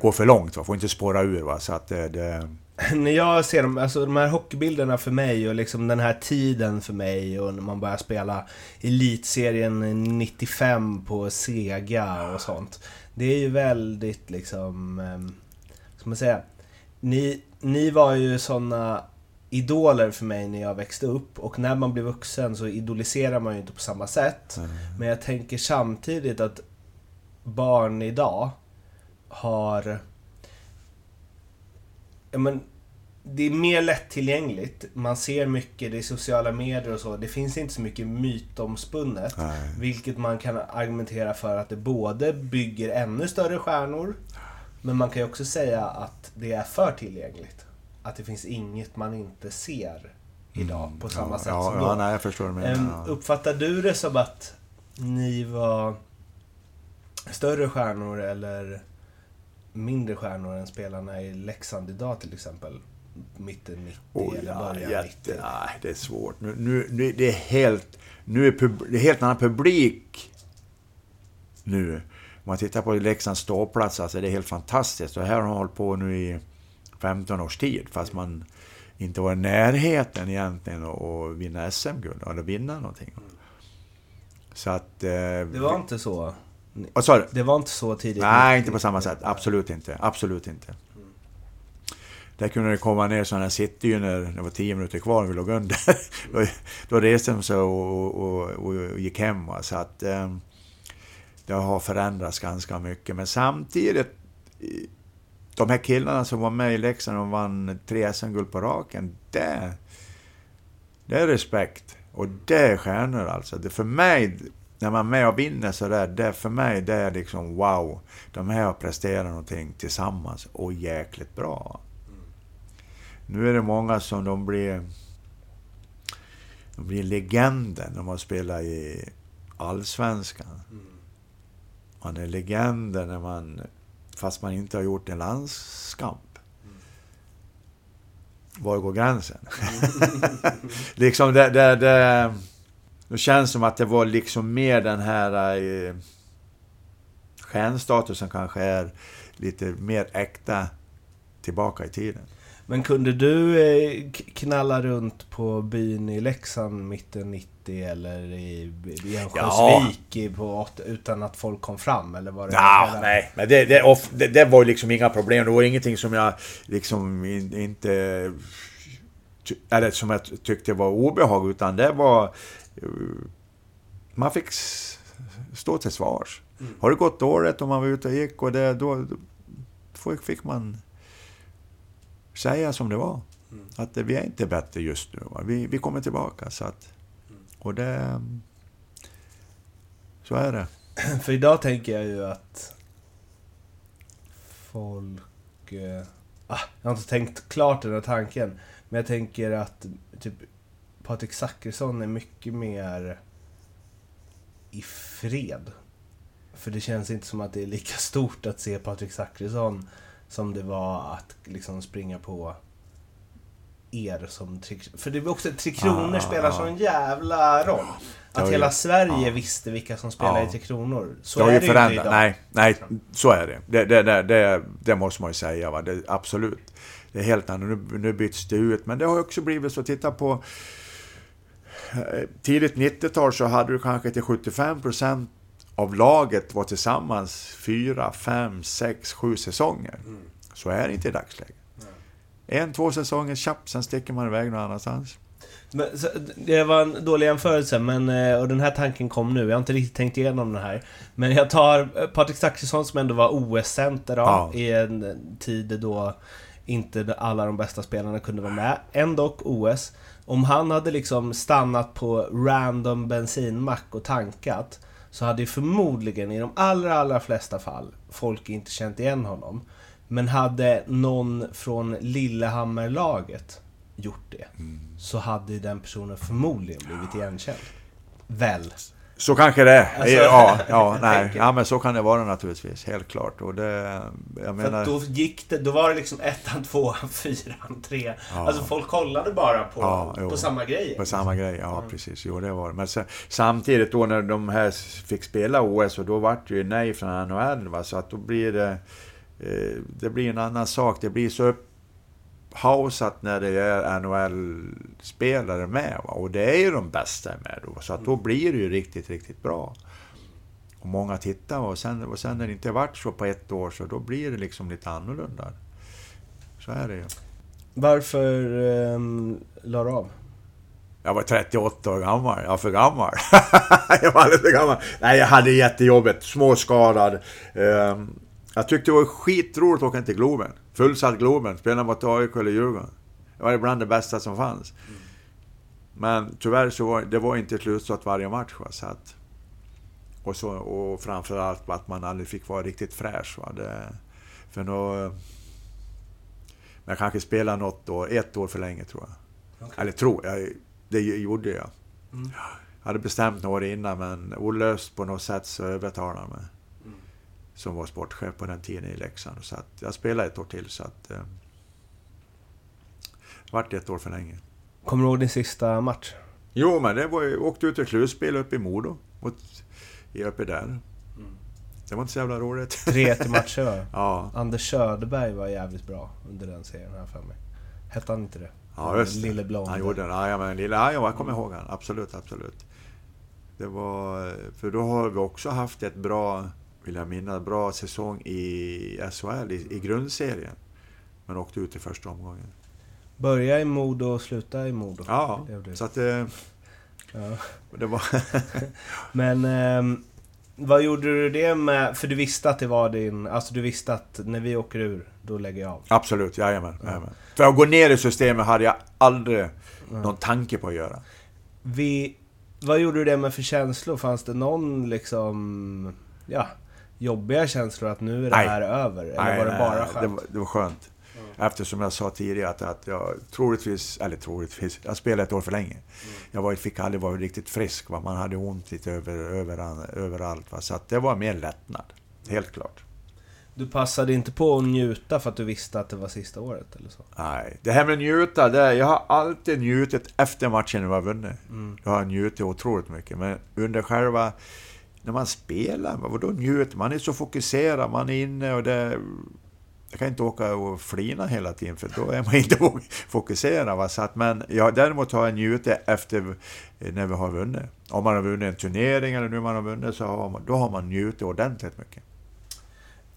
gå för långt, va? får inte spåra ur. Va? Så att det, det, När jag ser dem, alltså de här hockeybilderna för mig och liksom den här tiden för mig och när man börjar spela Elitserien 95 på Sega och sånt. Det är ju väldigt liksom, eh, ska man säga, ni, ni var ju såna idoler för mig när jag växte upp och när man blir vuxen så idoliserar man ju inte på samma sätt. Men jag tänker samtidigt att barn idag har... Ja, men, det är mer lättillgängligt. Man ser mycket, det är sociala medier och så. Det finns inte så mycket mytomspunnet. Nej. Vilket man kan argumentera för att det både bygger ännu större stjärnor. Men man kan ju också säga att det är för tillgängligt. Att det finns inget man inte ser idag på samma ja, sätt ja, som då. ja, nej, jag förstår menar. Ja. Uppfattar du det som att ni var större stjärnor eller mindre stjärnor än spelarna i Leksand idag till exempel? Mitten 90 Oh, eller ja, början jätte, 90? nej, det är svårt. Nu, nu, nu, det är helt... Nu är pub, det är helt annan publik nu. Om man tittar på Leksands ståplats, alltså det är helt fantastiskt. Och här har de hållit på nu i 15 års tid, fast man inte var i närheten egentligen att vinna SM-guld, eller vinna någonting. Så att... Eh, Det var inte så? Vad sa du? Det var inte så tidigt? Nej, inte på samma sätt. Absolut inte. Absolut inte. Där kunde det komma ner sådana sittdynor när det var tio minuter kvar och vi låg under. då, då reste de sig och, och, och, gick hem. Va? Så att eh, det har förändrats ganska mycket. Men samtidigt, de här killarna som var med i Leksand och vann tre SM-guld på raken, det, det är respekt. Och det är stjärnor alltså. Det för mig, när man är med och vinner sådär, det för mig det är liksom wow. De här har presterat någonting tillsammans och jäkligt bra. Nu är det många som de blir... De blir legender när man spelar i Allsvenskan. Man är legender när man... Fast man inte har gjort en landskamp. Var går gränsen? liksom det, det, det... Det känns som att det var liksom mer den här... Eh, stjärnstatusen kanske är lite mer äkta tillbaka i tiden. Men kunde du eh, knalla runt på byn i Leksand mitten 90 eller i, i Örnsköldsvik på åt- utan att folk kom fram? Eller var det Ja, hela- nej, men det, det, off, det, det var ju liksom inga problem. Det var ingenting som jag liksom in, inte... Eller som jag tyckte var obehag, utan det var... Man fick stå till svars. Har det gått dåligt och man var ute och gick och det, då, då fick man säga som det var. Att det, vi är inte bättre just nu. Va? Vi, vi kommer tillbaka. Så att, och det... Så är det. För idag tänker jag ju att folk... Eh, ah, jag har inte tänkt klart den här tanken. Men jag tänker att typ Patrik Zackrisson är mycket mer i fred. För det känns inte som att det är lika stort att se Patrik Zackrisson som det var att liksom springa på er som Tre För det var också Tre Kronor Ah, spelar ah. sån jävla roll. Att hela Sverige ja. visste vilka som spelar Ja. i Tre Kronor. Så det är ju det ju inte förändrat. idag. Nej, nej, så är det. Det, det, det, det. det måste man ju säga. Va? Det, absolut. Det är helt annorlunda. Nu, nu byts det ut. Men det har också blivit så. Titta på tidigt 90-tal så hade du kanske till 75 procent av laget var tillsammans fyra, fem, sex, sju säsonger. Så är det inte i dagsläget. En, två säsonger, tjapp, sen sticker man iväg någon annanstans. Men, så, det var en dålig jämförelse, men, eh, och den här tanken kom nu. Jag har inte riktigt tänkt igenom den här. Men jag tar eh, Patrik Zackrisson som ändå var OS-center Ja. i en tid då inte alla de bästa spelarna kunde vara med. Ändå OS. Om han hade liksom stannat på random bensinmack och tankat så hade ju förmodligen i de allra, allra flesta fall folk inte känt igen honom. Men hade någon från Lillehammerlaget gjort det så hade den personen förmodligen blivit igenkänd. Väl? Så kanske det är. Alltså, ja, ja, nej. ja, men så kan det vara naturligtvis. Helt klart. Och det, jag menar... då gick det, då var det liksom ettan, tvåan, fyran, trean. Ja. Alltså folk kollade bara på, Ja, på samma grej. På samma grej, ja precis. Jo, det var. Men sen, samtidigt då när de här fick spela OS, och då vart det ju nej från NHL, va? så att då blir det... Eh, det blir en annan sak. Det blir så upphausat när det är NHL-spelare med. Va? Och det är ju de bästa med då. Så att då blir det ju riktigt, riktigt bra. Och många tittar och sen, och sen när det inte varit så på ett år så då blir det liksom lite annorlunda. Så är det ju. Varför um, la du av? Jag var 38 år gammal. Jag var för gammal. jag var alldeles för gammal. Nej, jag hade jättejobbet. Småskadad. Ehm, jag tyckte det var skitroligt att åka till Globen. Fullsatt Globen. Spela mot AIK eller Djurgården. Det var bland det bästa som fanns. Mm. Men tyvärr så var det var inte slutsålt varje match. Va? Så att, och, så, och framförallt att man aldrig fick vara riktigt fräsch. Va? Det, för då... Men kanske spelade något år, ett år för länge tror jag. Okay. Eller tror jag, det gjorde jag. Mm. Jag hade bestämt några år innan men olöst på något sätt så övertalade han mig. Som var sportchef på den tiden i Leksand. Så att jag spelade ett år till så att... Eh, vart ett år för länge. Kommer du ihåg din sista match? Jo, men det var ju... åkte ut till slutspel uppe i Modo. uppe där. Mm. Det var inte så jävla roligt. Tre till matcher va? ja. Anders Söderberg var jävligt bra under den serien, här för mig. Hette han inte det? Ja, just det. Lille Blond. Han gjorde den. Ja, men lille, ja, jag kommer ihåg han. Absolut, absolut. Det var... För då har vi också haft ett bra, vill jag minnas, bra säsong i SHL, i, i grundserien. Men åkte ut i första omgången. Börja i Modo och sluta i Modo. Ja, så att det... Ja. Det var... Men... Eh, vad gjorde du det med? För du visste att det var din... Alltså du visste att när vi åker ur, då lägger jag av? Absolut, jajamän. Ja. jajamän. För att gå ner i systemet hade jag aldrig ja. någon tanke på att göra. Vi... Vad gjorde du det med för känslor? Fanns det någon liksom... Ja, jobbiga känslor att nu är det nej. här över? Eller nej, var det bara skönt? Det var, det var skönt. Eftersom jag sa tidigare att, att jag troligtvis, eller troligtvis, jag spelade ett år för länge. Mm. Jag var, fick aldrig vara riktigt frisk. Va? Man hade ont lite över, över, överallt. Va? Så att det var mer lättnad. Helt klart. Du passade inte på att njuta för att du visste att det var sista året eller så? Nej, det här med njuta, det, jag har alltid njutit efter matchen när vi har vunnit. Mm. Jag har njutit otroligt mycket, men under själva... När man spelar, vadå njuter? Man är så fokuserad, man är inne och det... Jag kan inte åka och flina hela tiden för då är man inte fokuserad. Va? Så att, men jag, däremot har jag njutit efter när vi har vunnit. Om man har vunnit en turnering eller nu man har vunnit så har man, då har man njutit ordentligt mycket.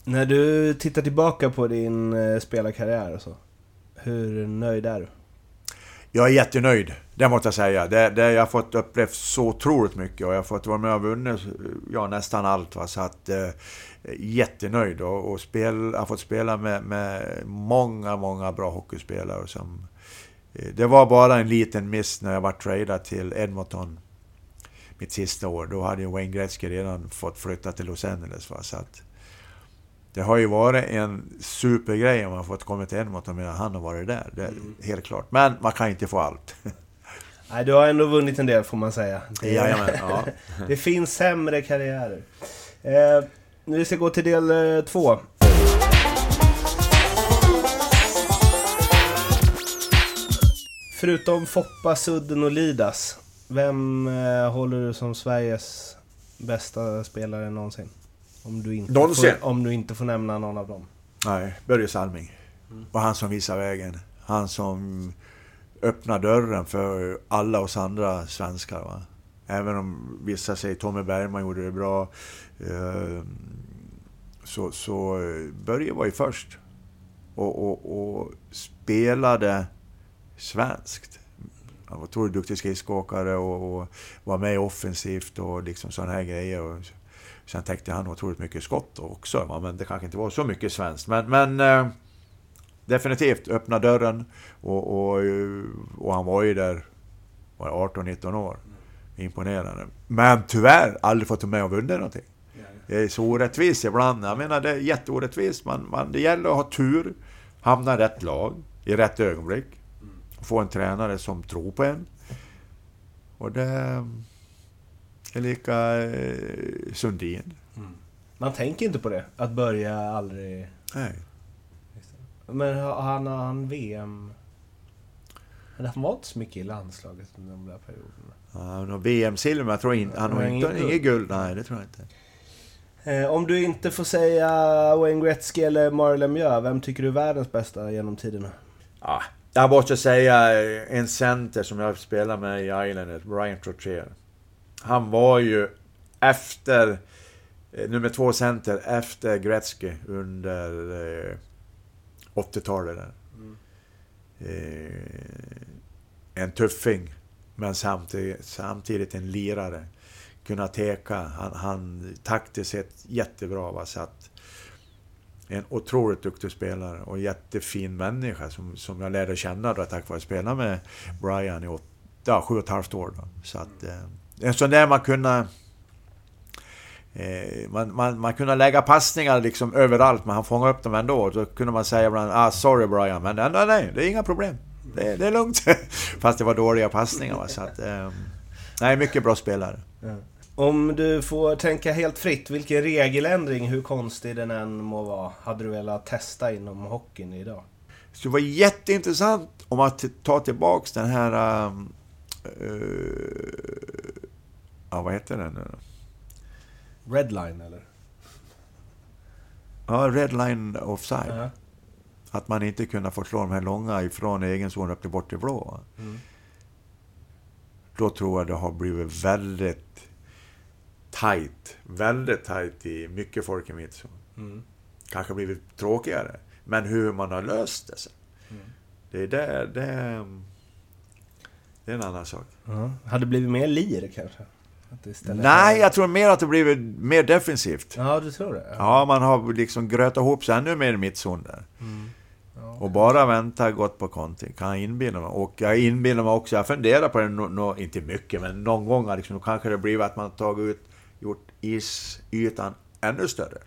När du tittar tillbaka på din eh, spelarkarriär och så, hur nöjd är du? Jag är jättenöjd, det måste jag säga. Det, det, jag har fått uppleva så otroligt mycket och jag har fått vara med och vunnit ja, nästan allt. Va? Så att, eh, jättenöjd och, och spel, har fått spela med, med många, många bra hockeyspelare. Som, eh, det var bara en liten miss när jag var tradad till Edmonton mitt sista år. Då hade ju Wayne Gretzky redan fått flytta till Los Angeles. Va? Så att, det har ju varit en supergrej om man fått komma till Edmonton medan han har varit där. Det är mm. helt klart. Men man kan inte få allt. Nej, du har ändå vunnit en del får man säga. Det, Jajamän, ja. det finns sämre karriärer. Eh, vi ska gå till del eh, två. Förutom Foppa, Sudden och Lidas, vem eh, håller du som Sveriges bästa spelare någonsin? Om du inte, någonsin? Får, om du inte får nämna någon av dem. Nej, Börje Salming. Mm. Och han som visar vägen. Han som öppna dörren för alla oss andra svenskar. Va? Även om vissa säger Tommy Bergman gjorde det bra. Eh, så, så eh, Börje var ju först. Och, och, och spelade svenskt. Han var otroligt duktig skridskoåkare och, och var med offensivt och liksom sådana här grejer. Och sen täckte han otroligt mycket skott också, men det kanske inte var så mycket svenskt. Men, men eh, definitivt öppna dörren och, och, och han var ju där var 18-19 år. Imponerande. Men tyvärr aldrig fått med och vunnit någonting. Det är så orättvist ibland. Jag menar, det är jätteorättvist. Man, man, det gäller att ha tur, hamna i rätt lag, i rätt ögonblick. Få en tränare som tror på en. Och det är lika eh, Sundin. Mm. Man tänker inte på det, att börja aldrig... Nej. Men han har han VM... Men han var inte så mycket i landslaget under de där perioderna. Ja, han har VM-silver, men jag tror inte... Han har inte inget guld. Nej, det tror jag inte. Eh, om du inte får säga Wayne Gretzky eller Mario Lemieux, vem tycker du är världens bästa genom tiderna? Ja, jag måste säga en center som jag spelar med i Islanders, Brian Trottier. Han var ju efter eh, nummer två center efter Gretzky under 80-talet. Mm. Eh, en tuffing, men samtidigt, samtidigt en lirare kunna teka. Han, han taktiskt sett jättebra. Va? Så att, En otroligt duktig spelare och jättefin människa som, som jag lärde känna då tack vare att spela med Brian i åt, ja, sju och ett halvt år. Då. Så att, eh, en sån där man kunde... Eh, man, man, man kunde lägga passningar liksom överallt, men han fångade upp dem ändå. Då kunde man säga ibland ah, “Sorry Brian”, men nej, nej, det är inga problem. Det, det är lugnt. Fast det var dåliga passningar. Va? Så att, eh, nej, mycket bra spelare. Om du får tänka helt fritt, vilken regeländring, hur konstig den än må vara, hade du velat testa inom hockeyn idag? Så det var jätteintressant om att ta tillbaks den här... Um, uh, ja, vad heter den nu Redline eller? Ja, redline offside. Ja. Att man inte kunde få slå de här långa ifrån egen zon upp till bort till blå. Mm. Då tror jag det har blivit väldigt tight. Väldigt tight i mycket folk i mittzon. Mm. Kanske blivit tråkigare. Men hur man har löst det sen. Mm. Det är det, det, det är en annan sak. Ja. Hade det blivit mer lir kanske? Nej, jag tror mer att det blivit mer defensivt. Ja, du tror det? Ja, man har liksom grötat ihop sig ännu mer i mittzon där. Mm. Ja. Och bara vänta gott på konting, kan jag inbilla mig. Och jag inbillar mig också, jag funderar på det, no, no, inte mycket, men någon gång liksom, då kanske det blivit att man tagit ut, gjort isytan ännu större.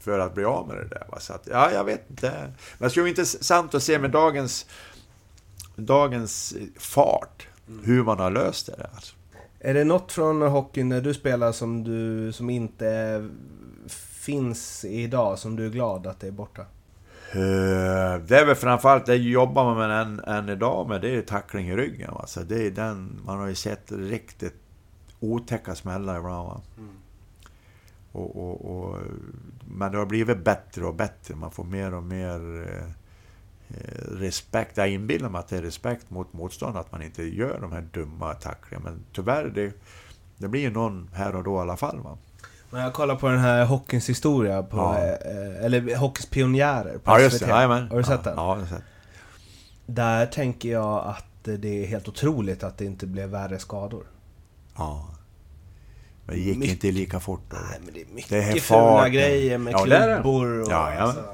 För att bli av med det där. Så att, ja, jag vet inte. Men det skulle vara intressant att se med dagens, dagens fart, hur man har löst det där. Alltså. Är det något från hockeyn när du spelar som, du, som inte finns idag, som du är glad att det är borta? Eh, Det är väl framförallt, det jobbar man med än, än idag med, det är tackling i ryggen. Va? Så det är den, man har ju sett riktigt otäcka smällar ibland. Va? Och, och, och, men det har blivit bättre och bättre, man får mer och mer eh, respekt. Jag inbillar mig att det är respekt mot motståndaren, att man inte gör de här dumma tacklingarna. Men tyvärr, det, det blir ju någon här och då i alla fall. Va? Men jag kollar på den här hockeyns historia, på, Ja. eh, eller Hockeyns pionjärer på Ja, just SVT. det. Jajamän. Har du sett ja, den? Ja, jag har sett. Där tänker jag att det är helt otroligt att det inte blev värre skador. Ja. Men det gick Mycket- inte lika fort då. Nej, men det är mycket Det är fula grejer med Ja, klubbor och... Ja, ja. alltså.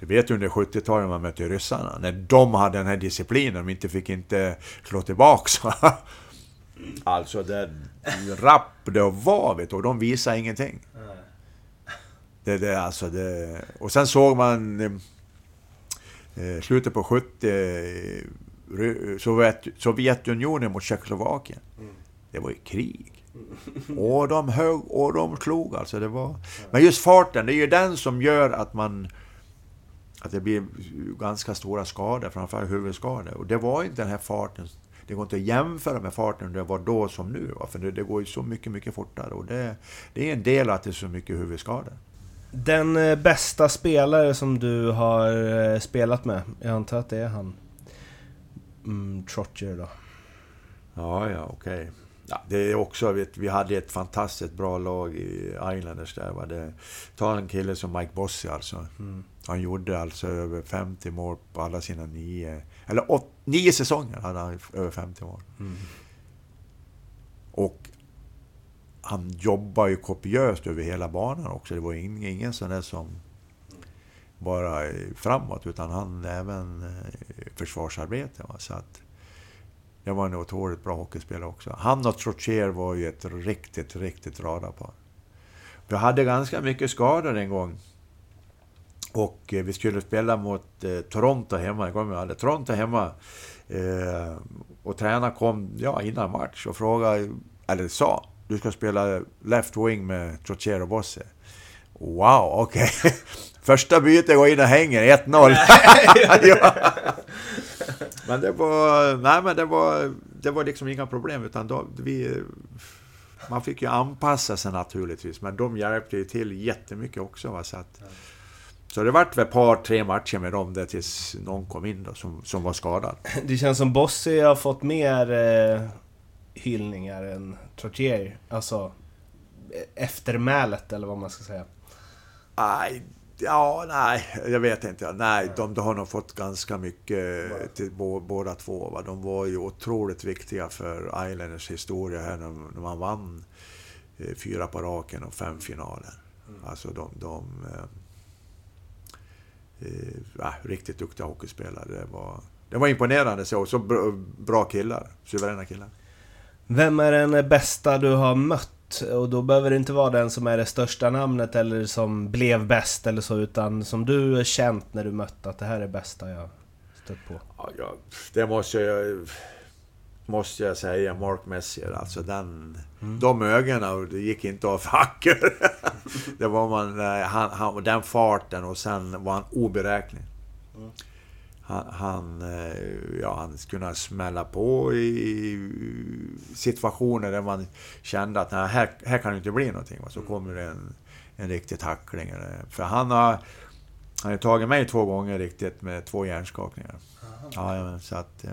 Du vet ju under 70-talet man mötte ryssarna, när de hade den här disciplinen, de inte fick inte slå tillbaks. va? alltså det rapp det var, vet du, och de visade ingenting. Det, det, alltså det, och sen såg man eh, slutet på 70 eh, Sovjet, Sovjetunionen mot Tjeckoslovakien. Det var ju krig. Och de högg och de slog alltså. Det var... Men just farten, det är ju den som gör att man... Att det blir ganska stora skador, framförallt huvudskador. Och det var inte den här farten... Det går inte att jämföra med farten det var då som nu. För det, det går ju så mycket, mycket fortare. Och det, det är en del att det är så mycket huvudskador. Den eh, bästa spelare som du har eh, spelat med, jag antar att det är han. Mm, Trottier då. Ja, ja, okej. Ja, det är också, vet, vi hade ett fantastiskt bra lag i Islanders där. Va? Det, ta en kille som Mike Bossy alltså. Mm. Han gjorde alltså över 50 mål på alla sina nio... Eller åt, nio säsonger hade han över 50 mål. Mm. Och han jobbar ju kopiöst över hela banan också. Det var ingen, ingen sån där som bara framåt, utan han även eh, försvarsarbete. Va? Så att det var en otroligt bra hockeyspelare också. Han och Trottier var ju ett riktigt, riktigt radarpar. Vi hade ganska mycket skador en gång. Och eh, vi skulle spela mot eh, Toronto hemma. Jag kommer ihåg, Toronto hemma. Eh, och tränaren kom ja, innan match och frågade, eller sa, du ska spela left wing med Trottier och Bosse. Wow, okej. Första bytet går in och hänger, 1-0. ja. Men det var, nej men det var, det var liksom inga problem utan då, vi, man fick ju anpassa sig naturligtvis, men de hjälpte ju till jättemycket också. Va? Så, att, så det vart väl ett par, tre matcher med dem där tills någon kom in då, som, som var skadad. Det känns som Bossy har fått mer eh, hyllningar än Trottier. Alltså, eh, eftermälet eller vad man ska säga. Nej, ja, nej, jag vet inte. Nej, de, de har nog fått ganska mycket till bå, båda två. Va? De var ju otroligt viktiga för Islanders historia här när, när man vann eh, fyra på raken och fem finaler. Alltså de... de eh, eh, riktigt duktiga hockeyspelare. Det var, det var imponerande så. Så bra, bra killar. Suveräna killar. Vem är den bästa du har mött? Och då behöver det inte vara den som är det största namnet eller som blev bäst eller så, utan som du känt när du mötte att det här är bästa jag stött på. Ja, ja, det måste jag, måste jag säga, Mark Messier. Alltså den, mm. de ögonen, det gick inte av hacker. det var man, eh, han, han, den farten och sen var han oberäknelig. Mm han, han, eh, ja, han kunde smälla på i situationer där man kände att nej, här, här kan det inte bli någonting. Så mm. kommer det en, en riktig tackling. För han har, han har tagit mig två gånger riktigt med två hjärnskakningar. Ja, så att...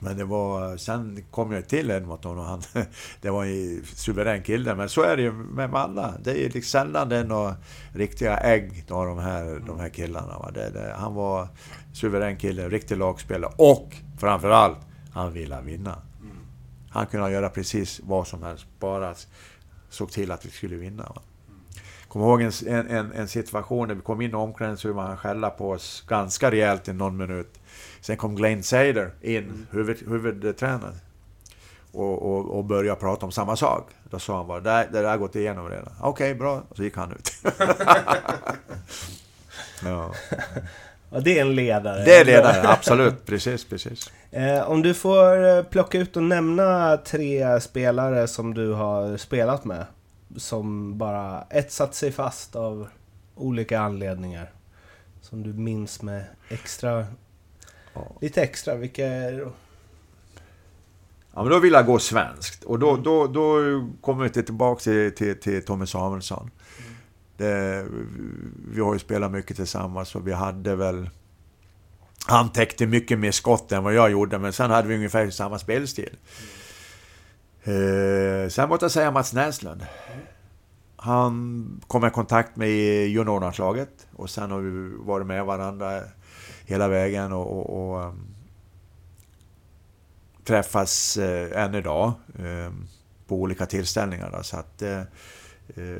Men det var... Sen kom jag till Edmonton och han... Det var en suverän kille, men så är det ju med alla. Det är ju liksom sällan det är några riktiga ägg av de här, de här killarna. Va? Det, det, han var suverän kille, riktig lagspelare och framförallt, han ville vinna. Han kunde göra precis vad som helst, bara såg till att vi skulle vinna. Va? Kommer ihåg en, en, en situation när vi kom in i omklädningsrummet, han skällde på oss ganska rejält i någon minut. Sen kom Glenn Seider in, mm. huvud, huvudtränare. Och, och, och började prata om samma sak. Då sa han bara, det, det där har gått igenom redan. Okej, okay, bra. Och så gick han ut. ja. ja. det är en ledare. Det är ledare, absolut. Precis, precis. Eh, om du får eh, plocka ut och nämna tre spelare som du har spelat med. Som bara etsat sig fast av olika anledningar. Som du minns med extra Ja. Lite extra, vilka är det då? Ja, men då vill jag gå svenskt. Och då, mm. då, då kommer vi tillbaka till, till, till Tommy Samuelsson. Mm. Det, vi har ju spelat mycket tillsammans och vi hade väl... Han täckte mycket mer skott än vad jag gjorde, men sen hade vi ungefär samma spelstil. Mm. Eh, sen måste jag säga Mats Näslund. Han kom i kontakt med i juniorlandslaget och sen har vi varit med varandra hela vägen och, och, och um, träffas eh, än idag eh, på olika tillställningar. Då, så att, eh, eh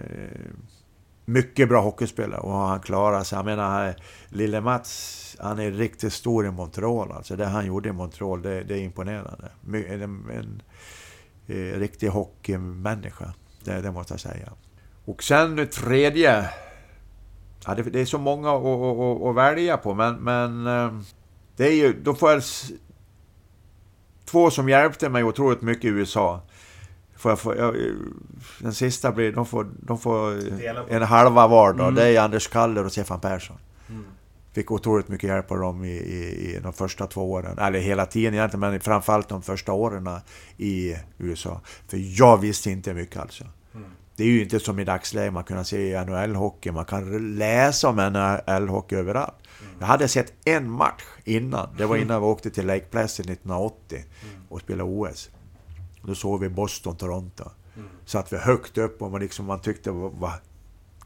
mycket bra hockeyspelare och han klarar sig. Jag menar, lille Mats, han är riktigt stor i Montreal. Alltså det han gjorde i Montreal, det, det är imponerande. En, en, en, en riktig hockeymänniska, det, det måste jag säga. Och sen tredje Ja, det, det, är så många att, att, att, välja på, men, men eh, det är ju, då får jag... Två som hjälpte mig otroligt mycket i USA. Får jag, får, jag, den sista blir, de får, de får en halva var då. Mm. Det är Anders Kaller och Stefan Persson. Mm. Fick otroligt mycket hjälp av dem i, i, i de första två åren. Eller hela tiden egentligen, men framförallt de första åren i USA. För jag visste inte mycket alltså. Det är ju inte som i dagsläget man kan se NHL-hockey, man kan läsa om NHL-hockey överallt. Mm. Jag hade sett en match innan, det var innan vi åkte till Lake Placid 1980 mm. och spelade OS. Då såg vi Boston-Toronto. Mm. Satt vi högt upp och man, liksom, man tyckte, vad,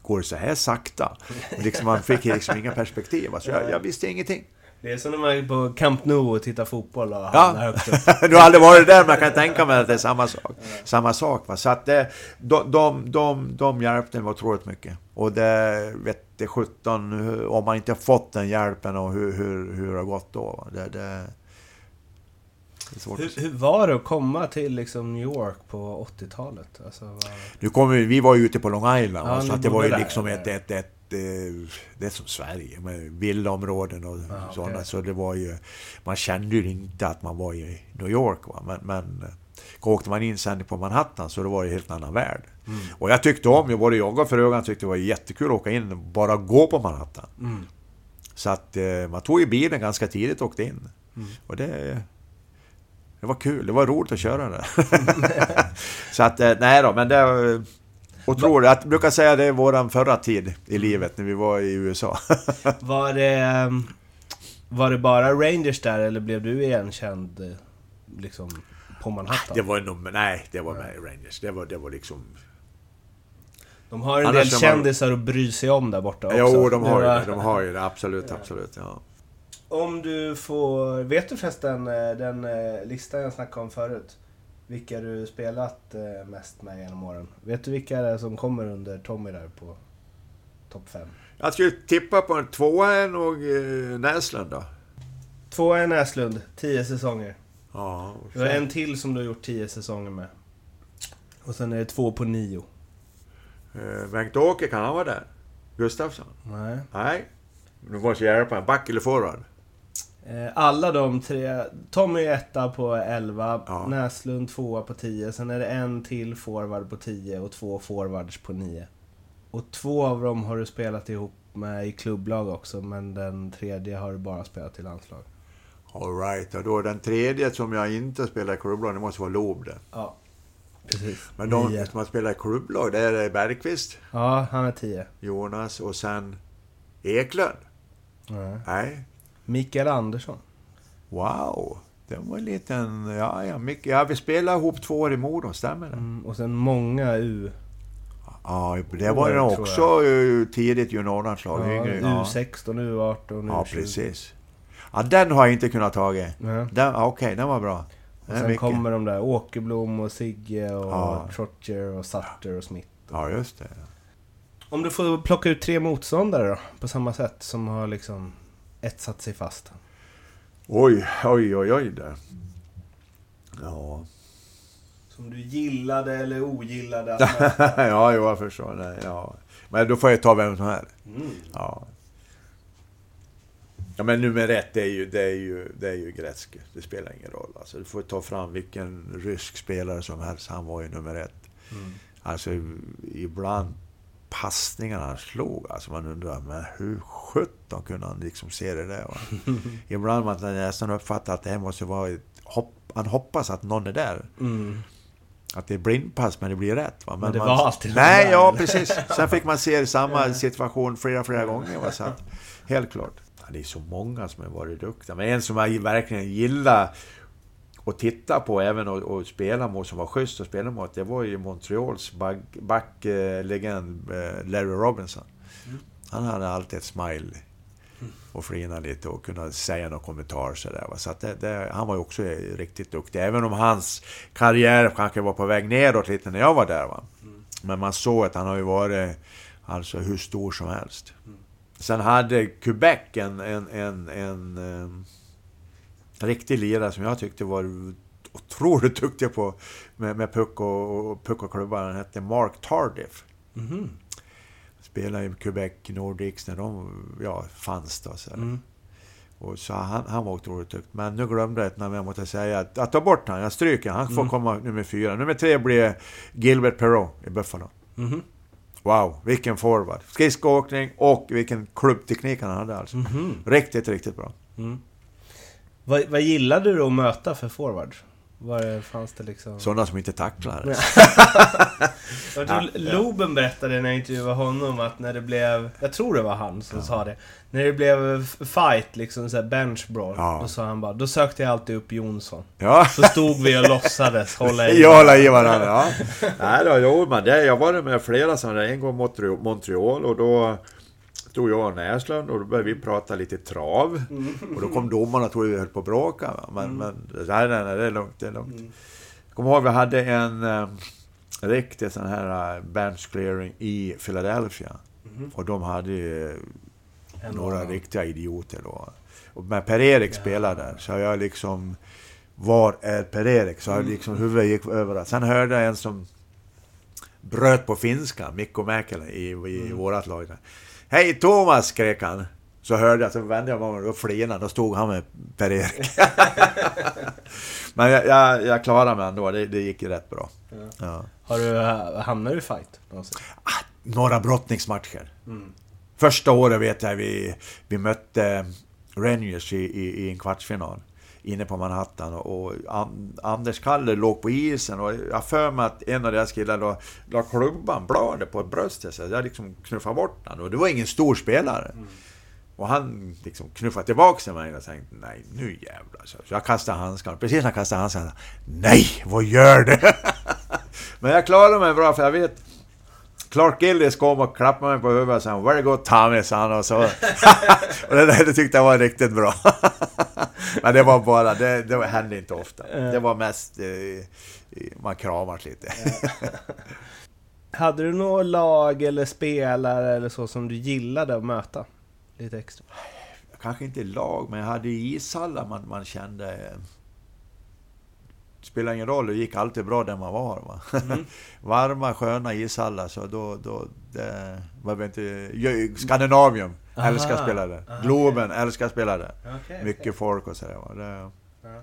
går det så här sakta? Liksom, man fick liksom inga perspektiv. Alltså, jag, jag visste ingenting. Det är som när man är på Camp Nou och tittar fotboll och ja. högt upp. du har aldrig varit där, men jag kan tänka mig att det är samma sak. Ja. Samma sak va? Så att det, de, de, de, de hjälpte mig otroligt mycket. Och det vet 17 om man inte fått den hjälpen och hur, hur, hur det har gått då. Det, det, hur, hur, var det att komma till liksom New York på 80-talet? Alltså, var... Nu kom vi, vi var ju ute på Long Island, ja, så att det var ju liksom ett, ett, ett det, det är som Sverige med villaområden och ah, sådana. Okay. Så det var ju... Man kände ju inte att man var i New York. Va? Men, men åkte man in sen på Manhattan så det var det en helt annan värld. Mm. Och jag tyckte om, både jag och frugan tyckte det var jättekul att åka in och bara gå på Manhattan. Mm. Så att eh, man tog ju bilen ganska tidigt och åkte in. Mm. Och det... Det var kul, det var roligt att köra där. så att, eh, nej då, men det... Och tror jag brukar säga det är våran förra tid i mm. livet när vi var i USA. var det... Ehm, var det bara Rangers där eller blev du igenkänd eh, liksom på Manhattan? Det var nog... Nej, det var med Rangers. Det var, det var liksom... De har en del kändisar att bry sig om där borta också. Jo, de har ju det. De har ju det. Absolut, absolut. Ja. Om du får... Vet du förresten eh, den eh, listan jag snackade om förut? vilka du spelat eh, mest med genom åren. Vet du vilka det är som kommer under Tommy där på topp 5. Jag skulle tippa på en tvåa är nog Näslund då. Tvåa är Näslund, 10 säsonger. Ja. Du har en till som du har gjort 10 säsonger med. Och sen är det två på nio. Bengt-Åke, kan han vara där? Gustafsson? Nej. Nej. Du måste hjälpa en back eller forward. Eh, Alla de tre... Tommy är etta på 11, Ja. Näslund tvåa på 10, sen är det en till forward på 10 och två forwards på 9. Och två av dem har du spelat ihop med i klubblag också, men den tredje har du bara spelat i landslag. Alright, och då den tredje som jag inte spelar i klubblag, det måste vara Loob. Ja, precis. Men de Nio. som har spelat i klubblag, det är Bergqvist, Ja, han är 10. Jonas och sen Eklund. Ja. Nej. Mikael Andersson. Wow. Det var en liten... Ja, ja, mycket. Ja, vi spelade ihop två år i Modo, stämmer det? Mm, och sen många U. Ja, det var tror också tidigt juniorlandslag. Ja, yngre. Ja, U16, U18, U20. ja, precis. Ja, den har jag inte kunnat. Den, ja, Okej, den var bra. Och Den sen mycket. kommer de där Åkerblom och Sigge och Ja. Trotcher och Sutter och Smith. Ja, just det. Om du får plocka ut tre motståndare då, på samma sätt, som har liksom etsat sig fast. Oj, oj, oj, oj. Där. Ja. Som du gillade eller ogillade att möta. ja, jo, jag förstår. Nej, ja. Men då får jag ta vem som helst. Mm. Ja. Ja, men nummer ett, det är ju, det är ju, det är ju Gretzky. Det spelar ingen roll. Alltså, du får ta fram vilken rysk spelare som helst. Han var ju nummer ett. Mm. Alltså, ibland passningarna han slog, alltså man undrar, men hur sjutton kunde han liksom se det där? Va? ibland man nästan uppfattar att det här måste vara ett hopp, han hoppas att någon är där. Mm. Att det är blindpass, men det blir rätt. Va? Men det man, var alltid Nej, ja precis. Sen fick man se samma situation flera, flera gånger. Va? Så att, helt klart. Ja, det är så många som har varit duktiga. Men en som jag verkligen gillar att titta på, även och, och spela mot, som var schysst att spela mot, det var ju Montreals back- backlegend eh, Larry Robinson. Han hade alltid ett smile och flina lite och kunna säga några kommentarer sådär. Så att det, det, han var ju också riktigt duktig. Även om hans karriär kanske var på väg neråt lite när jag var där. Va? Men man såg att han har ju varit alltså hur stor som helst. Sen hade Quebec en, en, en, en, en riktig lirare som jag tyckte var otroligt duktig på med, med puck och, och, puck och klubbar. Han hette Mark Tardiff. Mhm. Spelade i Quebec Nordics när de ja, fanns då. Så. Mm. Och så han, han var otroligt duktig. Men nu glömde jag ett namn jag måste säga. Att, att ta bort han, jag stryker han. får Mm. komma nummer fyra. Nummer tre blir Gilbert Perreault i Buffalo. Mhm. Wow, vilken forward. Skridskoåkning och vilken klubbteknik han hade alltså. Mhm. Riktigt, riktigt bra. Mm. Vad, vad gillade du att möta för forward? Var det, fanns det liksom... Sådana som inte tacklar. Jag tror Loben berättade när jag intervjuade honom att när det blev... Jag tror det var han som sa det. När det blev fight, liksom så här bench brawl. Ja. Då sa han bara, då sökte jag alltid upp Jonsson. Ja, Så stod vi och låtsades hålla i. jag håller i varandra. Ja. Nej då, jo, men det, jag var med flera sådana. En gång Montreal, Montreal och då stod jag och Näslund och då började vi prata lite trav. Och då kom domarna och trodde vi höll på att bråka. va. Men, men nej, nej, nej, det är lugnt. Det är lugnt. Jag kommer ihåg vi hade en eh, riktig sån här eh, bench clearing i Philadelphia. Och de hade ju några annan. riktiga idioter då. Och när Per-Erik spelade där så jag liksom... Var är Per-Erik? Så jag liksom huvudet gick överallt. Sen hörde jag en som bröt på finska, Mikko Mäkelä i, i vårat lag. Hej Thomas! skrek han. Så hörde jag, så vände jag mig om och flinade. Då stod han med Per-Erik. Men jag, jag, jag klarade mig ändå, det, det gick ju rätt bra. Ja. Har du äh, hamnat i fight någonsin? Några brottningsmatcher. Mm. Första året vet jag vi, vi mötte Rangers i, i, i en kvartsfinal. Inne på Manhattan och, och An, Anders Kalle låg på isen och jag för mig att en av deras killar la, la klubban, bladet på bröstet så jag liksom knuffade bort honom och det var ingen stor spelare. Och han liksom knuffade tillbaka till mig och tänkte nej nu jävlar. Så jag kastade handskarna. Precis när jag kastade handskarna. Nej, vad gör du? Men jag klarade mig bra för jag vet Clark Gillis kom och klappade mig på huvudet och sa Very good Tommy, sa han och så. och det där det tyckte jag var riktigt bra. Men det var bara, det, det hände inte ofta. Det var mest, eh, man kramas lite. Hade du något lag eller spelare eller så som du gillade att möta? Lite extra? Kanske inte lag, men jag hade ishallar man, man kände... Eh, spelar ingen roll, det gick alltid bra där man var. Va? Mm. Varma, sköna ishallar, så då... då det var inte... Skandinavium, Aha. älskar att spela där. Globen, okay. älskar att spela där. Okay, Mycket okay. folk och sådär. Det, ja.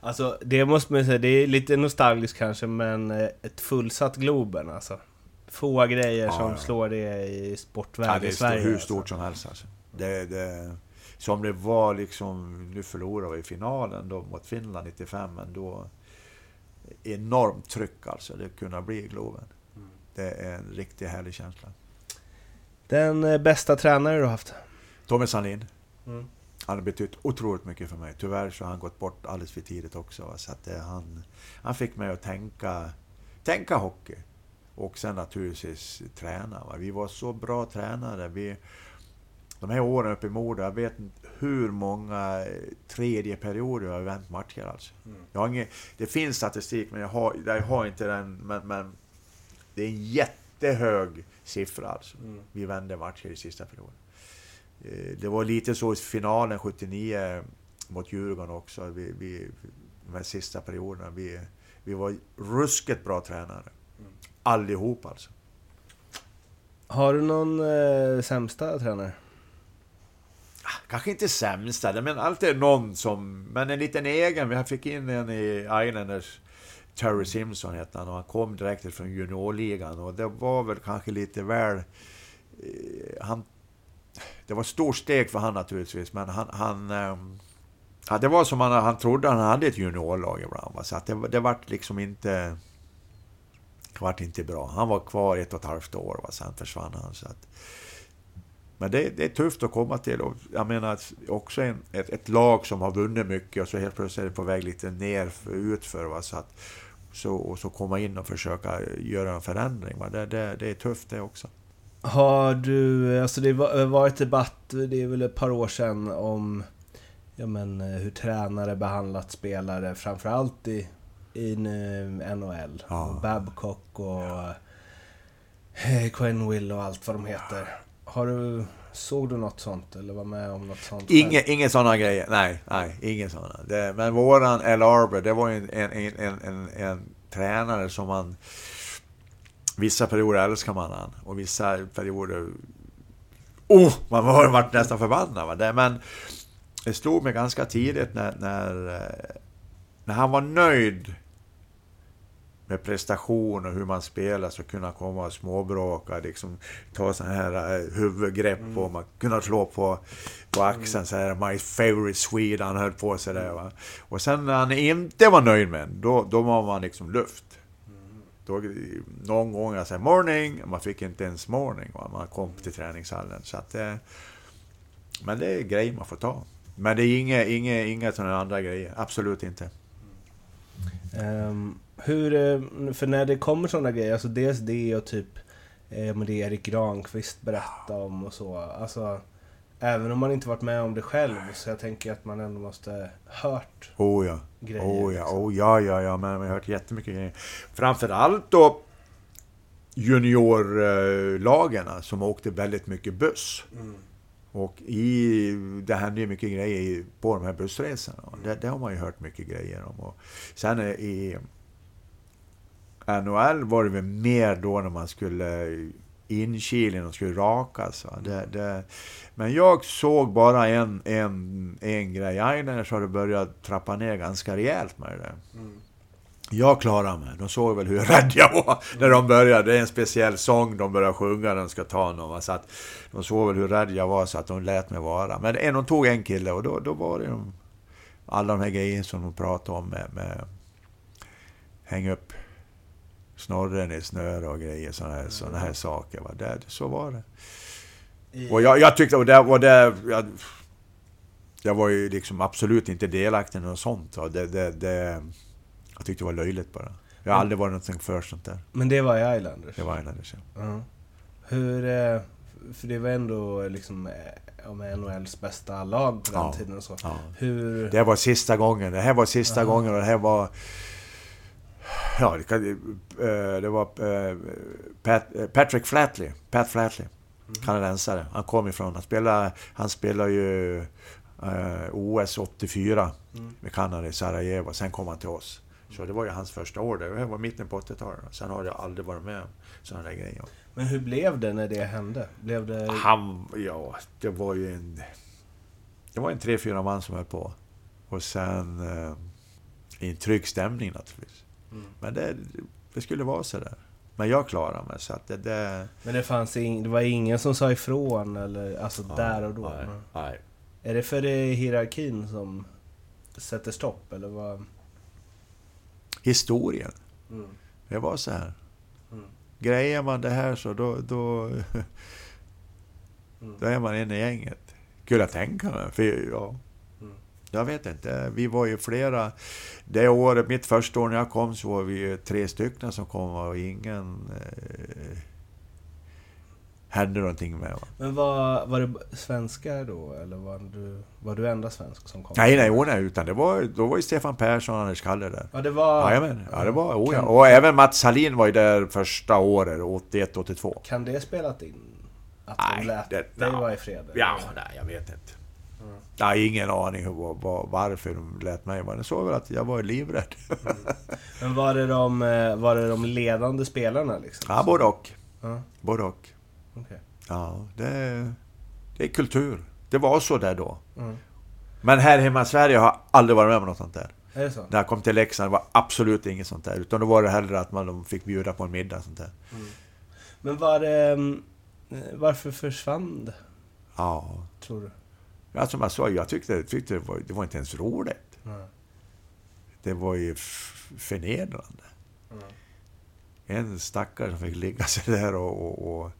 Alltså, det måste man säga, det är lite nostalgiskt kanske, men eh, ett fullsatt Globen alltså. Få grejer ja, som ja. slår det i sportvärlden ja, i Sverige. Hur stort alltså. som helst alltså. Det, det, som det var liksom, nu förlorade vi finalen då mot Finland 95, men då enormt tryck alltså, det kunde bli Globen. Mm. Det är en riktigt härlig känsla. Den eh, bästa tränare du har haft? Tommy Sandin. Mm. Han har betytt otroligt mycket för mig. Tyvärr så har han gått bort alldeles för tidigt också. Så att det, han, han fick mig att tänka, tänka hockey. Och sen naturligtvis träna. Va? Vi var så bra tränare. Vi, de här åren uppe i Modo, jag vet inte hur många tredje perioder jag har vänt matcher alltså. Mm. Jag har ingen, det finns statistik, men jag har, jag har inte den. Men, men det är en jättehög siffra alltså. Mm. Vi vände matcher i sista perioden. Eh, det var lite så i finalen 79 mot Djurgården också. Vi, vi, de här sista perioderna. Vi, vi var ruskigt bra tränare. Mm. Allihop alltså. Har du någon eh, sämsta tränare? Ah, kanske inte sämsta, men alltid någon som... Men en liten egen. Vi fick in en i Islanders. Terry Simpson hette han och han kom direkt från juniorligan och det var väl kanske lite väl... Eh, han det var ett stort steg för han naturligtvis, men han... han ehm, ja, det var som han, han trodde han hade ett juniorlag ibland. Va? Så att det, det vart liksom inte... Det vart inte bra. Han var kvar ett och ett halvt år, va? sen försvann han. Så att, men det, det, är tufft att komma till. Och jag menar också en, ett, ett, lag som har vunnit mycket och så helt plötsligt är det på väg lite ner utför. Va? Så att, så, och så komma in och försöka göra en förändring. Va? Det, det, det är tufft det också. Har du, alltså det har varit debatt, det är väl ett par år sedan, om ja men, hur tränare behandlat spelare, framförallt i, i NHL. Ja. Babcock och ja. Eh, Quinn Will och allt vad de heter. Har du, såg du något sånt eller var med om något sånt? Inge, inga sådana grejer, nej, nej, inga sådana. Det, men våran El Arbor, det var ju en, en, en, en, en tränare som man Vissa perioder älskar man han och vissa perioder... Oh! Man har varit nästan förbannad. Va? Det, men det slog mig ganska tidigt när, när, eh, när han var nöjd med prestation och hur man spelar så kunna komma och småbråka, liksom ta sådana här uh, huvudgrepp mm. och man kunna slå på, på axeln så här My favorite Swede, han höll på sig där va. Och sen när han inte var nöjd med då, då var man liksom luft. Då, någon gång jag sa morning, man fick inte ens morning va? man kom till träningshallen. Så att, eh, men det är grejer man får ta. Men det är inga, inga, inga sådana andra grejer, absolut inte. Um, hur, eh, för när det kommer sådana grejer, alltså dels det och typ eh, det Erik Granqvist berättade om och så. Alltså, Även om man inte varit med om det själv, så jag tänker att man ändå måste hört oh ja. grejer. Oh ja, liksom. oh ja, ja, ja, men jag har hört jättemycket grejer. Framförallt då juniorlagarna som åkte väldigt mycket buss. Mm. Och i, det hände ju mycket grejer på de här bussresorna. Mm. Det, det, har man ju hört mycket grejer om. Och sen i NHL var det väl mer då när man skulle inkilen och skulle rakas. Det, det, men jag såg bara en, en, en grej. Islanders har börjat trappa ner ganska rejält med det. Mm. Jag klarade mig. De såg väl hur rädd jag var när de började. Det är en speciell sång de börjar sjunga när de ska ta någon. Så att de såg väl hur rädd jag var så att de lät mig vara. Men en, de tog en kille och då, då var det de, alla de här grejerna som de pratade om med, med hänga upp snorren i snöre och grejer, sådana här, såna här saker. Va? Det, så var det. Och jag, jag tyckte, och det, och det jag, jag var ju liksom absolut inte delaktig i något sånt. Va? Det, det, det, jag tyckte det var löjligt bara. Jag har aldrig varit någonting för sånt där. Men det var i Islanders? Det var Islanders, ja. Uh -huh. Hur... Eh, för det var ändå liksom eh, om NHLs bästa lag på den ja, tiden och så. Ja. Hur... Det var sista gången. Det här var sista -huh. gången och det här var Ja, det, kan, eh, det var Pat, Patrick Flatley. Pat Flatley. Mm. Kanadensare. Han kom ifrån... Han spelade, han spelade ju OS 84 Mm. med Kanada i Sarajevo. Sen kom han till oss. Så det var ju hans första år. Det var mitten på 80-talet. Sen har jag aldrig varit med om sådana där grejer. Men hur blev det när det hände? Blev det... Han, ja, det var ju en... Det var en tre, fyra man som höll på. Och sen... Eh, I en trygg stämning naturligtvis. Mm. Men det, det skulle vara så där. Men jag klarade mig så att det... det Men det fanns ing... det var ingen som sa ifrån eller alltså där och då? Nej, nej. Är det för det hierarkin som sätter stopp eller vad? Historien. Mm. Det var så här. Mm. Grejer man det här så då... Då, Mm. då är man en i gänget. Skulle jag tänka mig. För, ja, Mm. jag vet inte. Vi var ju flera... Det året, mitt första år när jag kom, så var vi tre stycken som kom och ingen... Eh, hände någonting med. Va? Men var, var det svenskar då eller var du, var du enda svensk som kom? Nej, nej, oh, nej, utan det var, då var ju Stefan Persson och Anders Kalle där. Ja det var... Jajamän, ja det var, oh, ja. Och även Mats Hallin var ju där första året, 81-82. Kan det spelat in? Att Nej, de lät det- dig vara i fred? Ja, nej, jag vet inte. Mm. Jag har ingen aning om vad, vad, varför de lät mig vara. Det såg väl att jag var livrädd. Men var det, de, eh, var det de ledande spelarna liksom? Ja, både och. Ja, Både och. Okej. Ja, det, det är kultur. Det var så där då. Mm. Men här hemma i Sverige har jag aldrig varit med om något sånt där. Är det så? När jag kom till Leksand var absolut inget sånt där. Utan då var det hellre att man de fick bjuda på en middag och sånt där. Men var det... mm, eh, Varför försvann det, Ja. tror du? Ja, som jag sa, jag tyckte, tyckte det, var, det var inte ens roligt. Ja. Det var ju förnedrande. Ja. En stackare som fick ligga sig där och, och, och,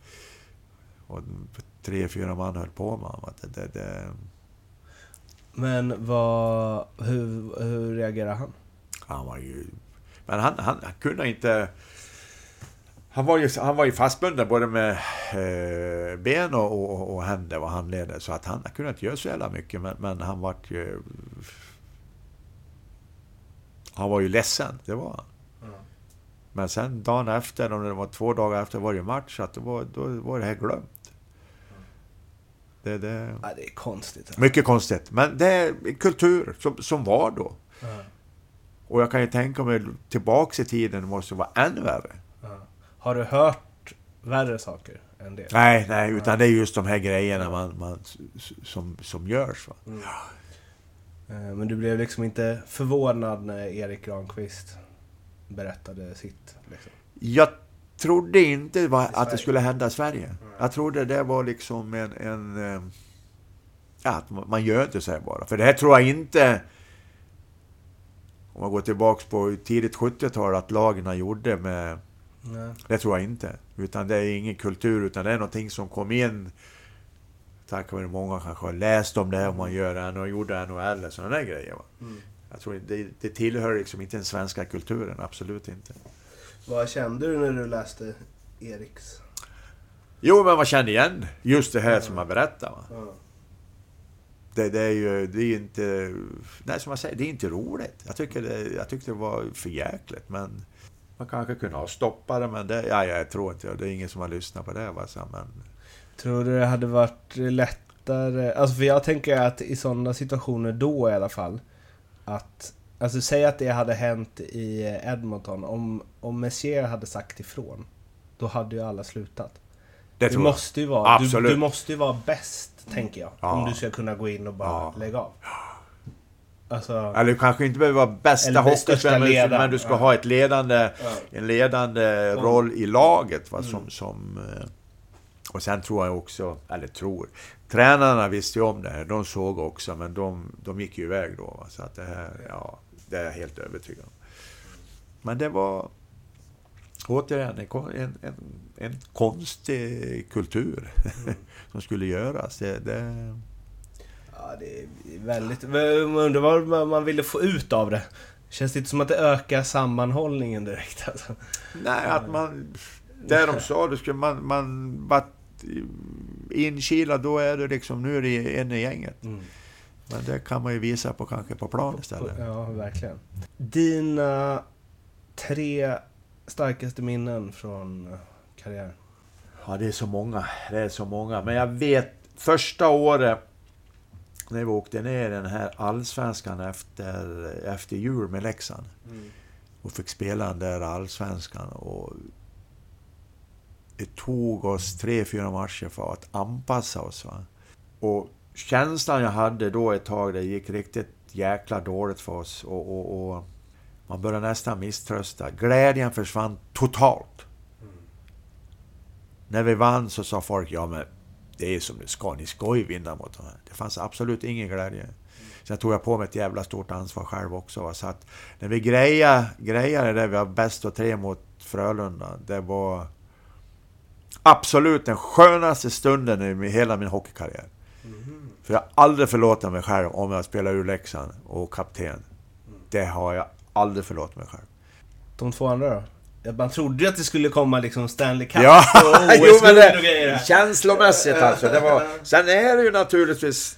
och tre, fyra man höll på med honom. Det, det, det, Men vad... Hur, hur reagerar han? han var ju... Men han, han, han kunde inte... Han var ju, han var ju fastbunden både med eh, ben och, och, och händer och handleder. Så att han, han kunde inte göra så jävla mycket. Men, men han var ju... Han var ju ledsen, det var han. Men sen dagen efter, om det var två dagar efter, var det match. Så att det var, då var det här glömt. Det, det, Ja, det är konstigt. alltså. mycket konstigt. Men det är kultur som, som var då. Ja. Och jag kan ju tänka mig tillbaks i tiden, det måste vara ännu värre. Ja. Har du hört värre saker än det? Nej, nej, utan det är just de här grejerna man, man, som, som görs. Va? Eh, Men du blev liksom inte förvånad när Erik Granqvist berättade sitt? Liksom. Jag trodde inte var, att det skulle hända i Sverige. Jag trodde det var liksom en... en eh, ja, att man gör inte så här bara. För det här tror jag inte... Om man går tillbaks på tidigt 70-tal, att lagen gjorde med... Nej. Det tror jag inte. Utan det är ingen kultur, utan det är någonting som kom in tack vare många kanske har läst om det, om man gör och gjorde NHL och sådana där grejer. Mm. Jag tror det, det tillhör liksom inte den svenska kulturen, absolut inte. Vad kände du när du läste Eriks? Jo, men man känner igen just det här som man berättar. Va? Ja. Det, det är ju det är inte... Nej, som jag säger, det är inte roligt. Jag tycker det, jag tyckte det var för jäkligt, men... Man kanske kunde ha stoppat det, men det, ja, jag tror inte det. är ingen som har lyssnat på det. Va? Så, men, Tror du det hade varit lättare? Alltså för jag tänker att i sådana situationer då i alla fall. Att, alltså säg att det hade hänt i Edmonton. Om, om Messier hade sagt ifrån. Då hade ju alla slutat. det du måste ju vara, du, du måste ju vara bäst, tänker jag. Ja. Om du ska kunna gå in och bara Ja. lägga av. Alltså... Eller du kanske inte behöver vara bästa hockeyspelaren, men, du ska Ja. ha ett ledande, en ledande roll i laget. Va? Mm. Som, som, eh, och sen tror jag också, eller tror, tränarna visste ju om det här. De såg också, men de, de gick ju iväg då. Va? Så att det här, ja, det är jag helt övertygad om. Men det var återigen en, en, en, konstig kultur Mm. som skulle göras. Det, det, Ja, det är väldigt... Man undrar vad man- ville få ut av det. Känns det inte som att det ökar sammanhållningen direkt alltså. Nej, att man... Det de sa, då skulle man... man varit inkilad, då är det liksom... Nu är det en i gänget. Mm. Men det kan man ju visa på kanske på plan istället. Ja, verkligen. Dina tre starkaste minnen från karriären? Ja, det är så många. Det är så många. Men jag vet första året när vi åkte ner den här allsvenskan efter, efter jul med Leksand. Mm. Och fick spela den där allsvenskan. Och det tog oss tre, fyra matcher för att anpassa oss. Va? Och känslan jag hade då ett tag, det gick riktigt jäkla dåligt för oss. Och, och, och man började nästan misströsta. Glädjen försvann totalt. När vi vann så sa folk, ja men det är som det ska, ni ska ju vinna mot dem. Det fanns absolut ingen glädje. Sen tog jag på mig ett jävla stort ansvar själv också. Va? Så att när vi grejade, grejade det, vi var bäst och tre mot Frölunda. Det var absolut den skönaste stunden i hela min hockeykarriär. För jag har aldrig förlåtit mig själv om jag spelar ur Leksand och kapten. Det har jag aldrig förlåtit mig själv. De två andra då? Man trodde ju att det skulle komma liksom Stanley Cup Ja, och jo, men OS-guld det, och grejer. känslomässigt alltså. Det var, sen är det ju naturligtvis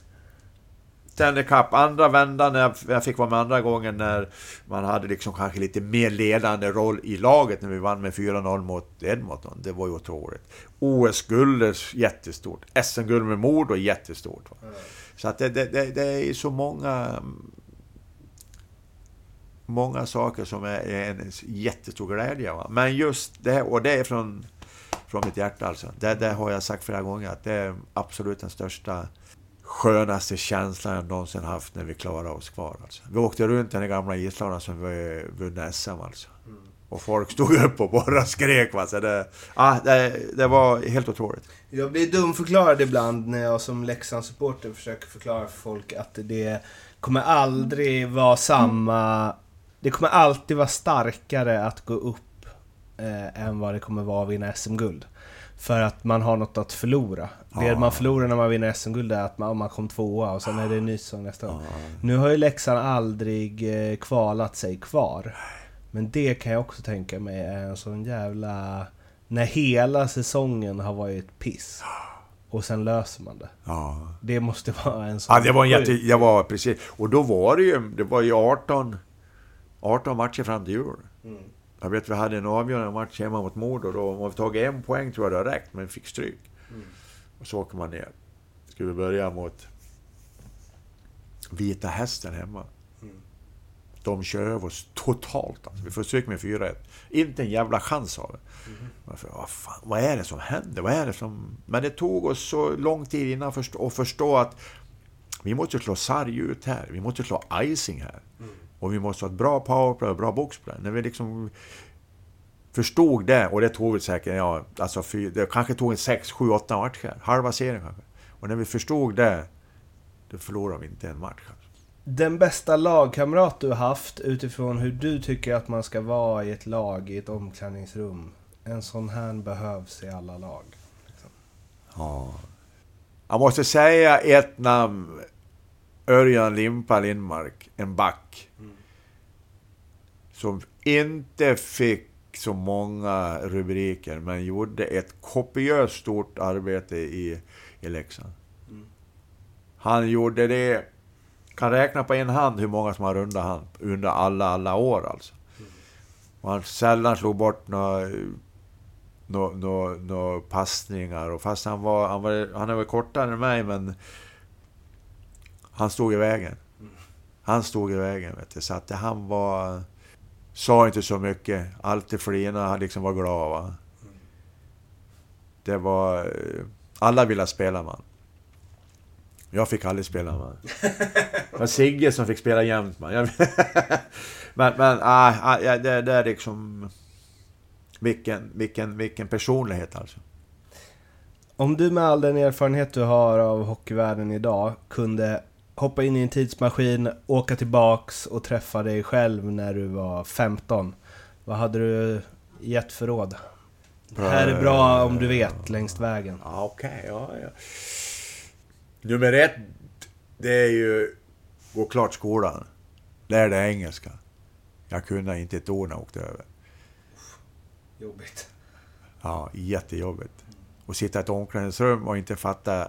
Stanley Cup, andra vändan när jag- fick vara med andra gången när man hade liksom kanske lite mer ledande roll i laget när vi vann med 4-0 mot Edmonton. Det var ju otroligt. OS-guld jättestort. SM-guld med Modo är jättestort. Va? Så att det, det, det, det är så många många saker som är är en jättestor glädje. Va? Men just det här, och det är från, från mitt hjärta alltså. Det, det har jag sagt flera gånger, att det är absolut den största skönaste känslan jag någonsin haft när vi klarade oss kvar. Alltså. Vi åkte runt den gamla isladan som vi vunnit SM alltså. Och folk stod upp och bara skrek. Va? Så det, ah, det, det var helt otroligt. Jag blir dumförklarad ibland när jag som Leksandssupporter försöker förklara för folk att det kommer aldrig vara samma... Det kommer alltid vara starkare att gå upp eh, än vad det kommer vara att vinna SM-guld. För att man har något att förlora. Det Ja. man förlorar när man vinner SM-guld är att man, man kom tvåa och sen är det en ny säsong nästa år. Ja. Nu har ju Leksand aldrig eh, kvalat sig kvar. Men det kan jag också tänka mig är en sån jävla... När hela säsongen har varit piss. Och sen löser man det. Ja. Det måste vara en sån... Ja, det var en jätte... Jag var precis... Och då var det ju... Det var ju 18... 18 matcher fram till jul. Mm. Jag vet vi hade en avgörande match hemma mot Modo. Då om vi tagit en poäng tror jag det hade räckt, men fick stryk. Mm. Och så åker man ner. Ska vi börja mot Vita Hästen hemma. Mm. De kör över oss totalt. Alltså. Vi får stryk med 4-1. Inte en jävla chans av det. Mm. Varför, vad, fan, vad är det som händer? Vad är det som... Men det tog oss så lång tid innan att förstå, att förstå att vi måste slå sarg ut här. Vi måste slå icing här. Mm. Och vi måste ha ett bra powerplay och bra boxplay. När vi liksom förstod det, och det tog väl säkert, ja, alltså fy, det kanske tog en 6, 7, 8 matcher. Halva serien kanske. Och när vi förstod det, då förlorade vi inte en match. Den bästa lagkamrat du haft utifrån hur du tycker att man ska vara i ett lag, i ett omklädningsrum. En sån här behövs i alla lag. Liksom. Ja. Jag måste säga ett namn. Örjan Limpa Lindmark, en back. Som inte fick så många rubriker, men gjorde ett kopiöst stort arbete i, i Leksand. Mm. Han gjorde det... Kan räkna på en hand hur många som har rundat han under alla, alla år alltså. Och han sällan slog bort några nå, nå, nå passningar. Och fast han var, han var... Han väl kortare än mig, men... Han stod i vägen. Han stod i vägen, vet du. Så att det, han var... Sa inte så mycket. Alltid flina, han liksom var glad, va. Det var... Eh, alla ville spela man. Jag fick aldrig spela man. Det var Sigge som fick spela jämt man. Men, men, ah, ah, ja, det, det är liksom... Vilken, vilken, vilken personlighet alltså. Om du med all den erfarenhet du har av hockeyvärlden idag kunde hoppa in i en tidsmaskin, åka tillbaks och träffa dig själv när du var 15. Vad hade du gett för råd? Det här är bra om du vet längs vägen. Ja, okej. ja, ja. Nummer ett, det är ju gå klart skolan. Lär dig engelska. Jag kunde inte ett ord när jag åkte över. Jobbigt. Ja, jättejobbigt. Och sitta i ett omklädningsrum och inte fatta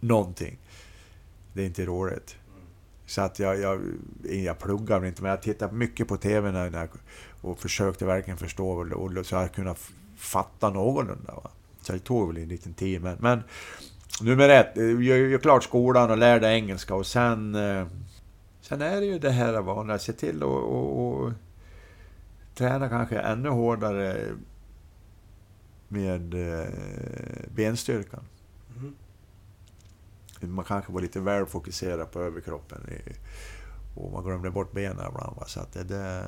någonting. Det är inte roligt. Så att jag, jag, jag pluggar inte, men jag tittar mycket på TV när, när jag och försökte verkligen förstå och, och, så jag kunde fatta någorlunda. Va? Så det tog väl en liten tid. Men, men nummer ett, eh, jag gör klart skolan och lärde engelska och sen... Eh, sen är det ju det här vanliga, se till att och, och, träna kanske ännu hårdare med eh, benstyrkan. Mm. Man kanske var lite väl fokuserad på överkroppen. Och man glömde bort benen ibland. Så att det, det,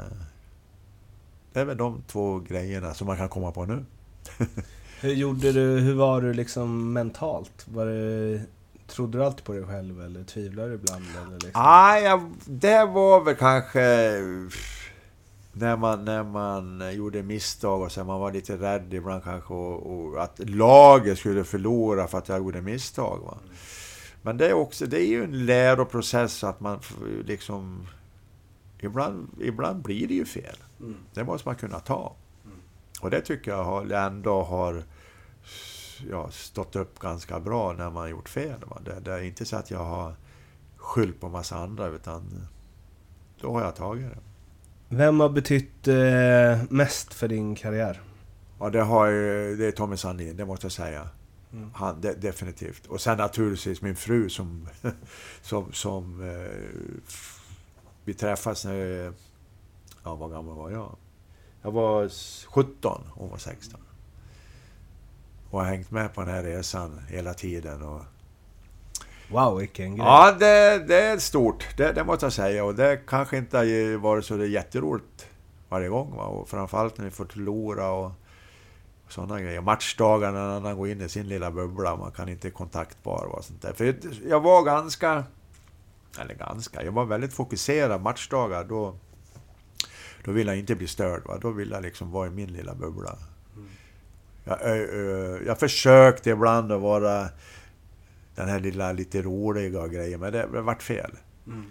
det är väl de två grejerna som man kan komma på nu. hur gjorde du, hur var du liksom mentalt? Var det, trodde du alltid på dig själv eller tvivlade du ibland? Eller liksom? ah, ja, det var väl kanske när man, när man gjorde misstag och så man var lite rädd ibland kanske och, och att laget skulle förlora för att jag gjorde misstag. Va? Men det är också, det är ju en läroprocess att man liksom... Ibland, ibland blir det ju fel. Mm. Det måste man kunna ta. Mm. Och det tycker jag ändå har ja, stått upp ganska bra när man har gjort fel. Det, det är inte så att jag har skyllt på massa andra, utan då har jag tagit det. Vem har betytt eh, mest för din karriär? Ja, det, har, det är Tommy Sandin, det måste jag säga. Mm. Han, de, definitivt. Och sen naturligtvis min fru som... som, som eh, vi träffades när... Ja, vad gammal var jag? Jag var 17, hon var 16. Och har hängt med på den här resan hela tiden. Och, Wow, vilken grej! Ja, det, det är stort. Det, det, måste jag säga. Och det kanske inte har varit så jätteroligt varje gång. Va? Och framförallt när vi får förlora och sådana grejer. Matchdagar när han går in i sin lilla bubbla. Man kan inte kontaktbar och sånt där. För jag var ganska... Eller ganska, jag var väldigt fokuserad matchdagar. Då, då vill jag inte bli störd. Va? Då vill jag liksom vara i min lilla bubbla. Mm. Jag, jag, jag försökte ibland att vara den här lilla lite roliga grejen, men det, det vart fel. Mm.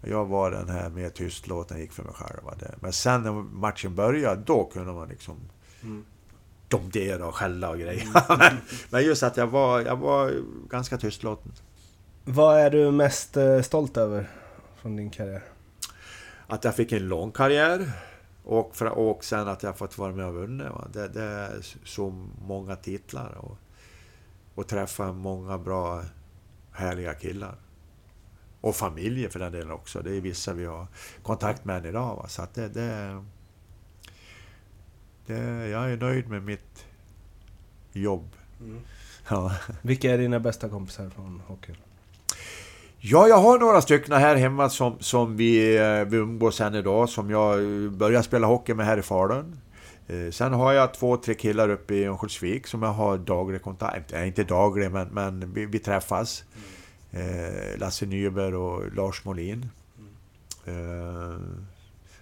Jag var den här mer tystlåten, gick för mig själv. Men sen när matchen började, då kunde man liksom mm. Domdera och skälla och grejer. Mm. men just att jag var, jag var ganska tystlåten. Vad är du mest eh, stolt över från din karriär? Att jag fick en lång karriär. Och, för, och sen att jag fått vara med och vunnit. Det, det, är så många titlar. Och, och träffa många bra, härliga killar. Och familjer för den delen också. Det är vissa vi har kontakt med än idag. Va? Så att det, det, det, jag är nöjd med mitt jobb. Mm. Ja. Vilka är dina bästa kompisar från hockeyn? Ja, jag har några stycken här hemma som, som vi, eh, vi umgås än idag, som jag började spela hockey med här i Falun. Eh, sen har jag två, tre killar uppe i Örnsköldsvik som jag har daglig kontakt med. Inte daglig, men, men vi, vi träffas. Mm. Lasse Nyberg och Lars Molin. Mm. Eh,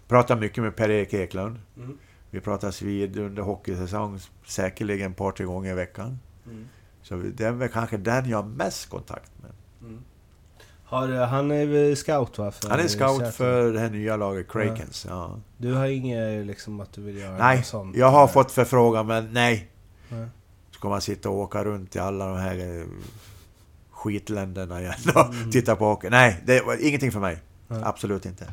pratar mycket med Per-Erik Eklund. Mm. Vi pratas vid under hockeysäsong säkerligen ett par, tre gånger i veckan. Mm. Så det är väl kanske den jag har mest kontakt med. Mm. Har, han är scout va? han är scout för det här nya laget, Krakens. Ja. ja. Du har inget liksom att du vill göra nej, något sånt? Nej, jag har fått förfrågan men nej. nej. Ska man sitta och åka runt i alla de här eh, skitländerna igen och mm. titta på hockey? Nej, det var ingenting för mig. Nej. Absolut inte.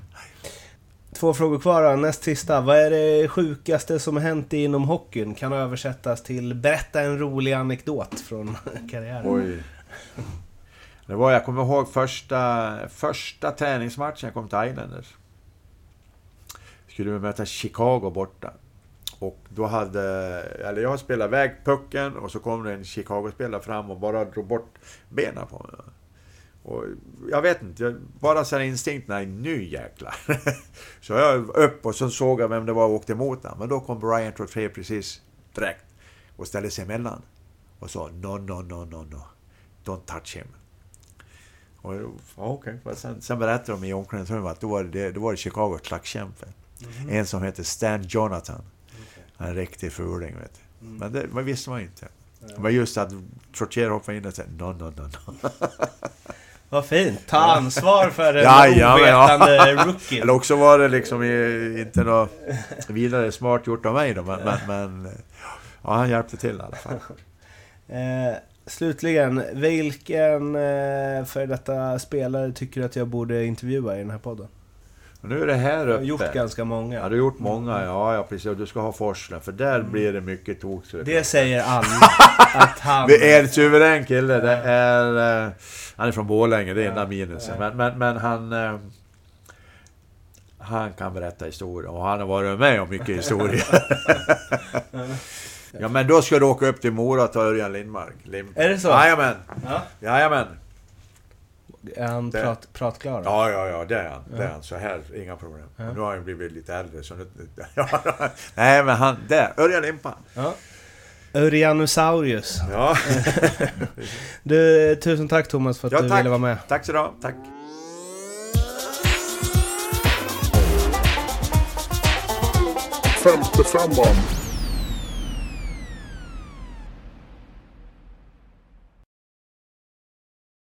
Två frågor kvar då. Näst sista. Vad är det sjukaste som har hänt inom hockeyn? Kan översättas till berätta en rolig anekdot från karriären. Oj. Det var, jag kommer ihåg första, första träningsmatchen jag kom till Islanders. Skulle vi möta Chicago borta. Och då hade, eller jag spelade iväg pucken och så kom det en Chicago-spelare fram och bara drog bort benen på mig. Och jag vet inte, jag bara så här instinkt, nej nu jäklar. så jag upp och så såg jag vem det var och åkte emot honom. Men då kom Brian Trottier precis direkt och ställde sig emellan. Och sa no, no, no, no, no. Don't touch him. Och, okay. sen, sen berättade de i omklädningsrummet att då var det, då var det Chicagos klackkämpe. Mm. En som heter Stan Jonathan. Okay. En riktig fuling, vet du. Mm. Men det men visste man inte. Ja. Men just att Trottier hoppade in och sa no, no, no, no. Vad fint! Ta ansvar för en ja, ja, ovetande ja. rookie. Eller också var det liksom inte något vidare smart gjort av mig då, men, men, men ja, han hjälpte till i alla fall. Eh, Slutligen, vilken eh, för detta spelare tycker du att jag borde intervjua i den här podden? Och nu är det här Du har uppe. gjort ganska många. Ja, du har gjort många. Ja, ja precis. Och du ska ha Forslen, för där blir det mycket tok. så Det säger alla. att han... Det är en suverän kille. Det är, eh, han är från Borlänge, det är enda minusen. Men, men, men han... eh, han kan berätta historia och han har varit med om mycket historia. ja men då ska du åka upp till Mora och ta Örjan Lindmark. Lim- Är det så? Jajamän! Ja. Jajamän! Är han Det- prat, pratklar? Ja, ja, ja, det är han. Det är Ja. han. Så här, inga problem. Ja. Nu har han blivit lite äldre så nu... Nej men han, där! Örjan Limpan! Ja. Urianosaurus. Ja, Du, tusen tack Thomas för att Ja, du tack. ville vara med. tack så du. Tack! Femte femman.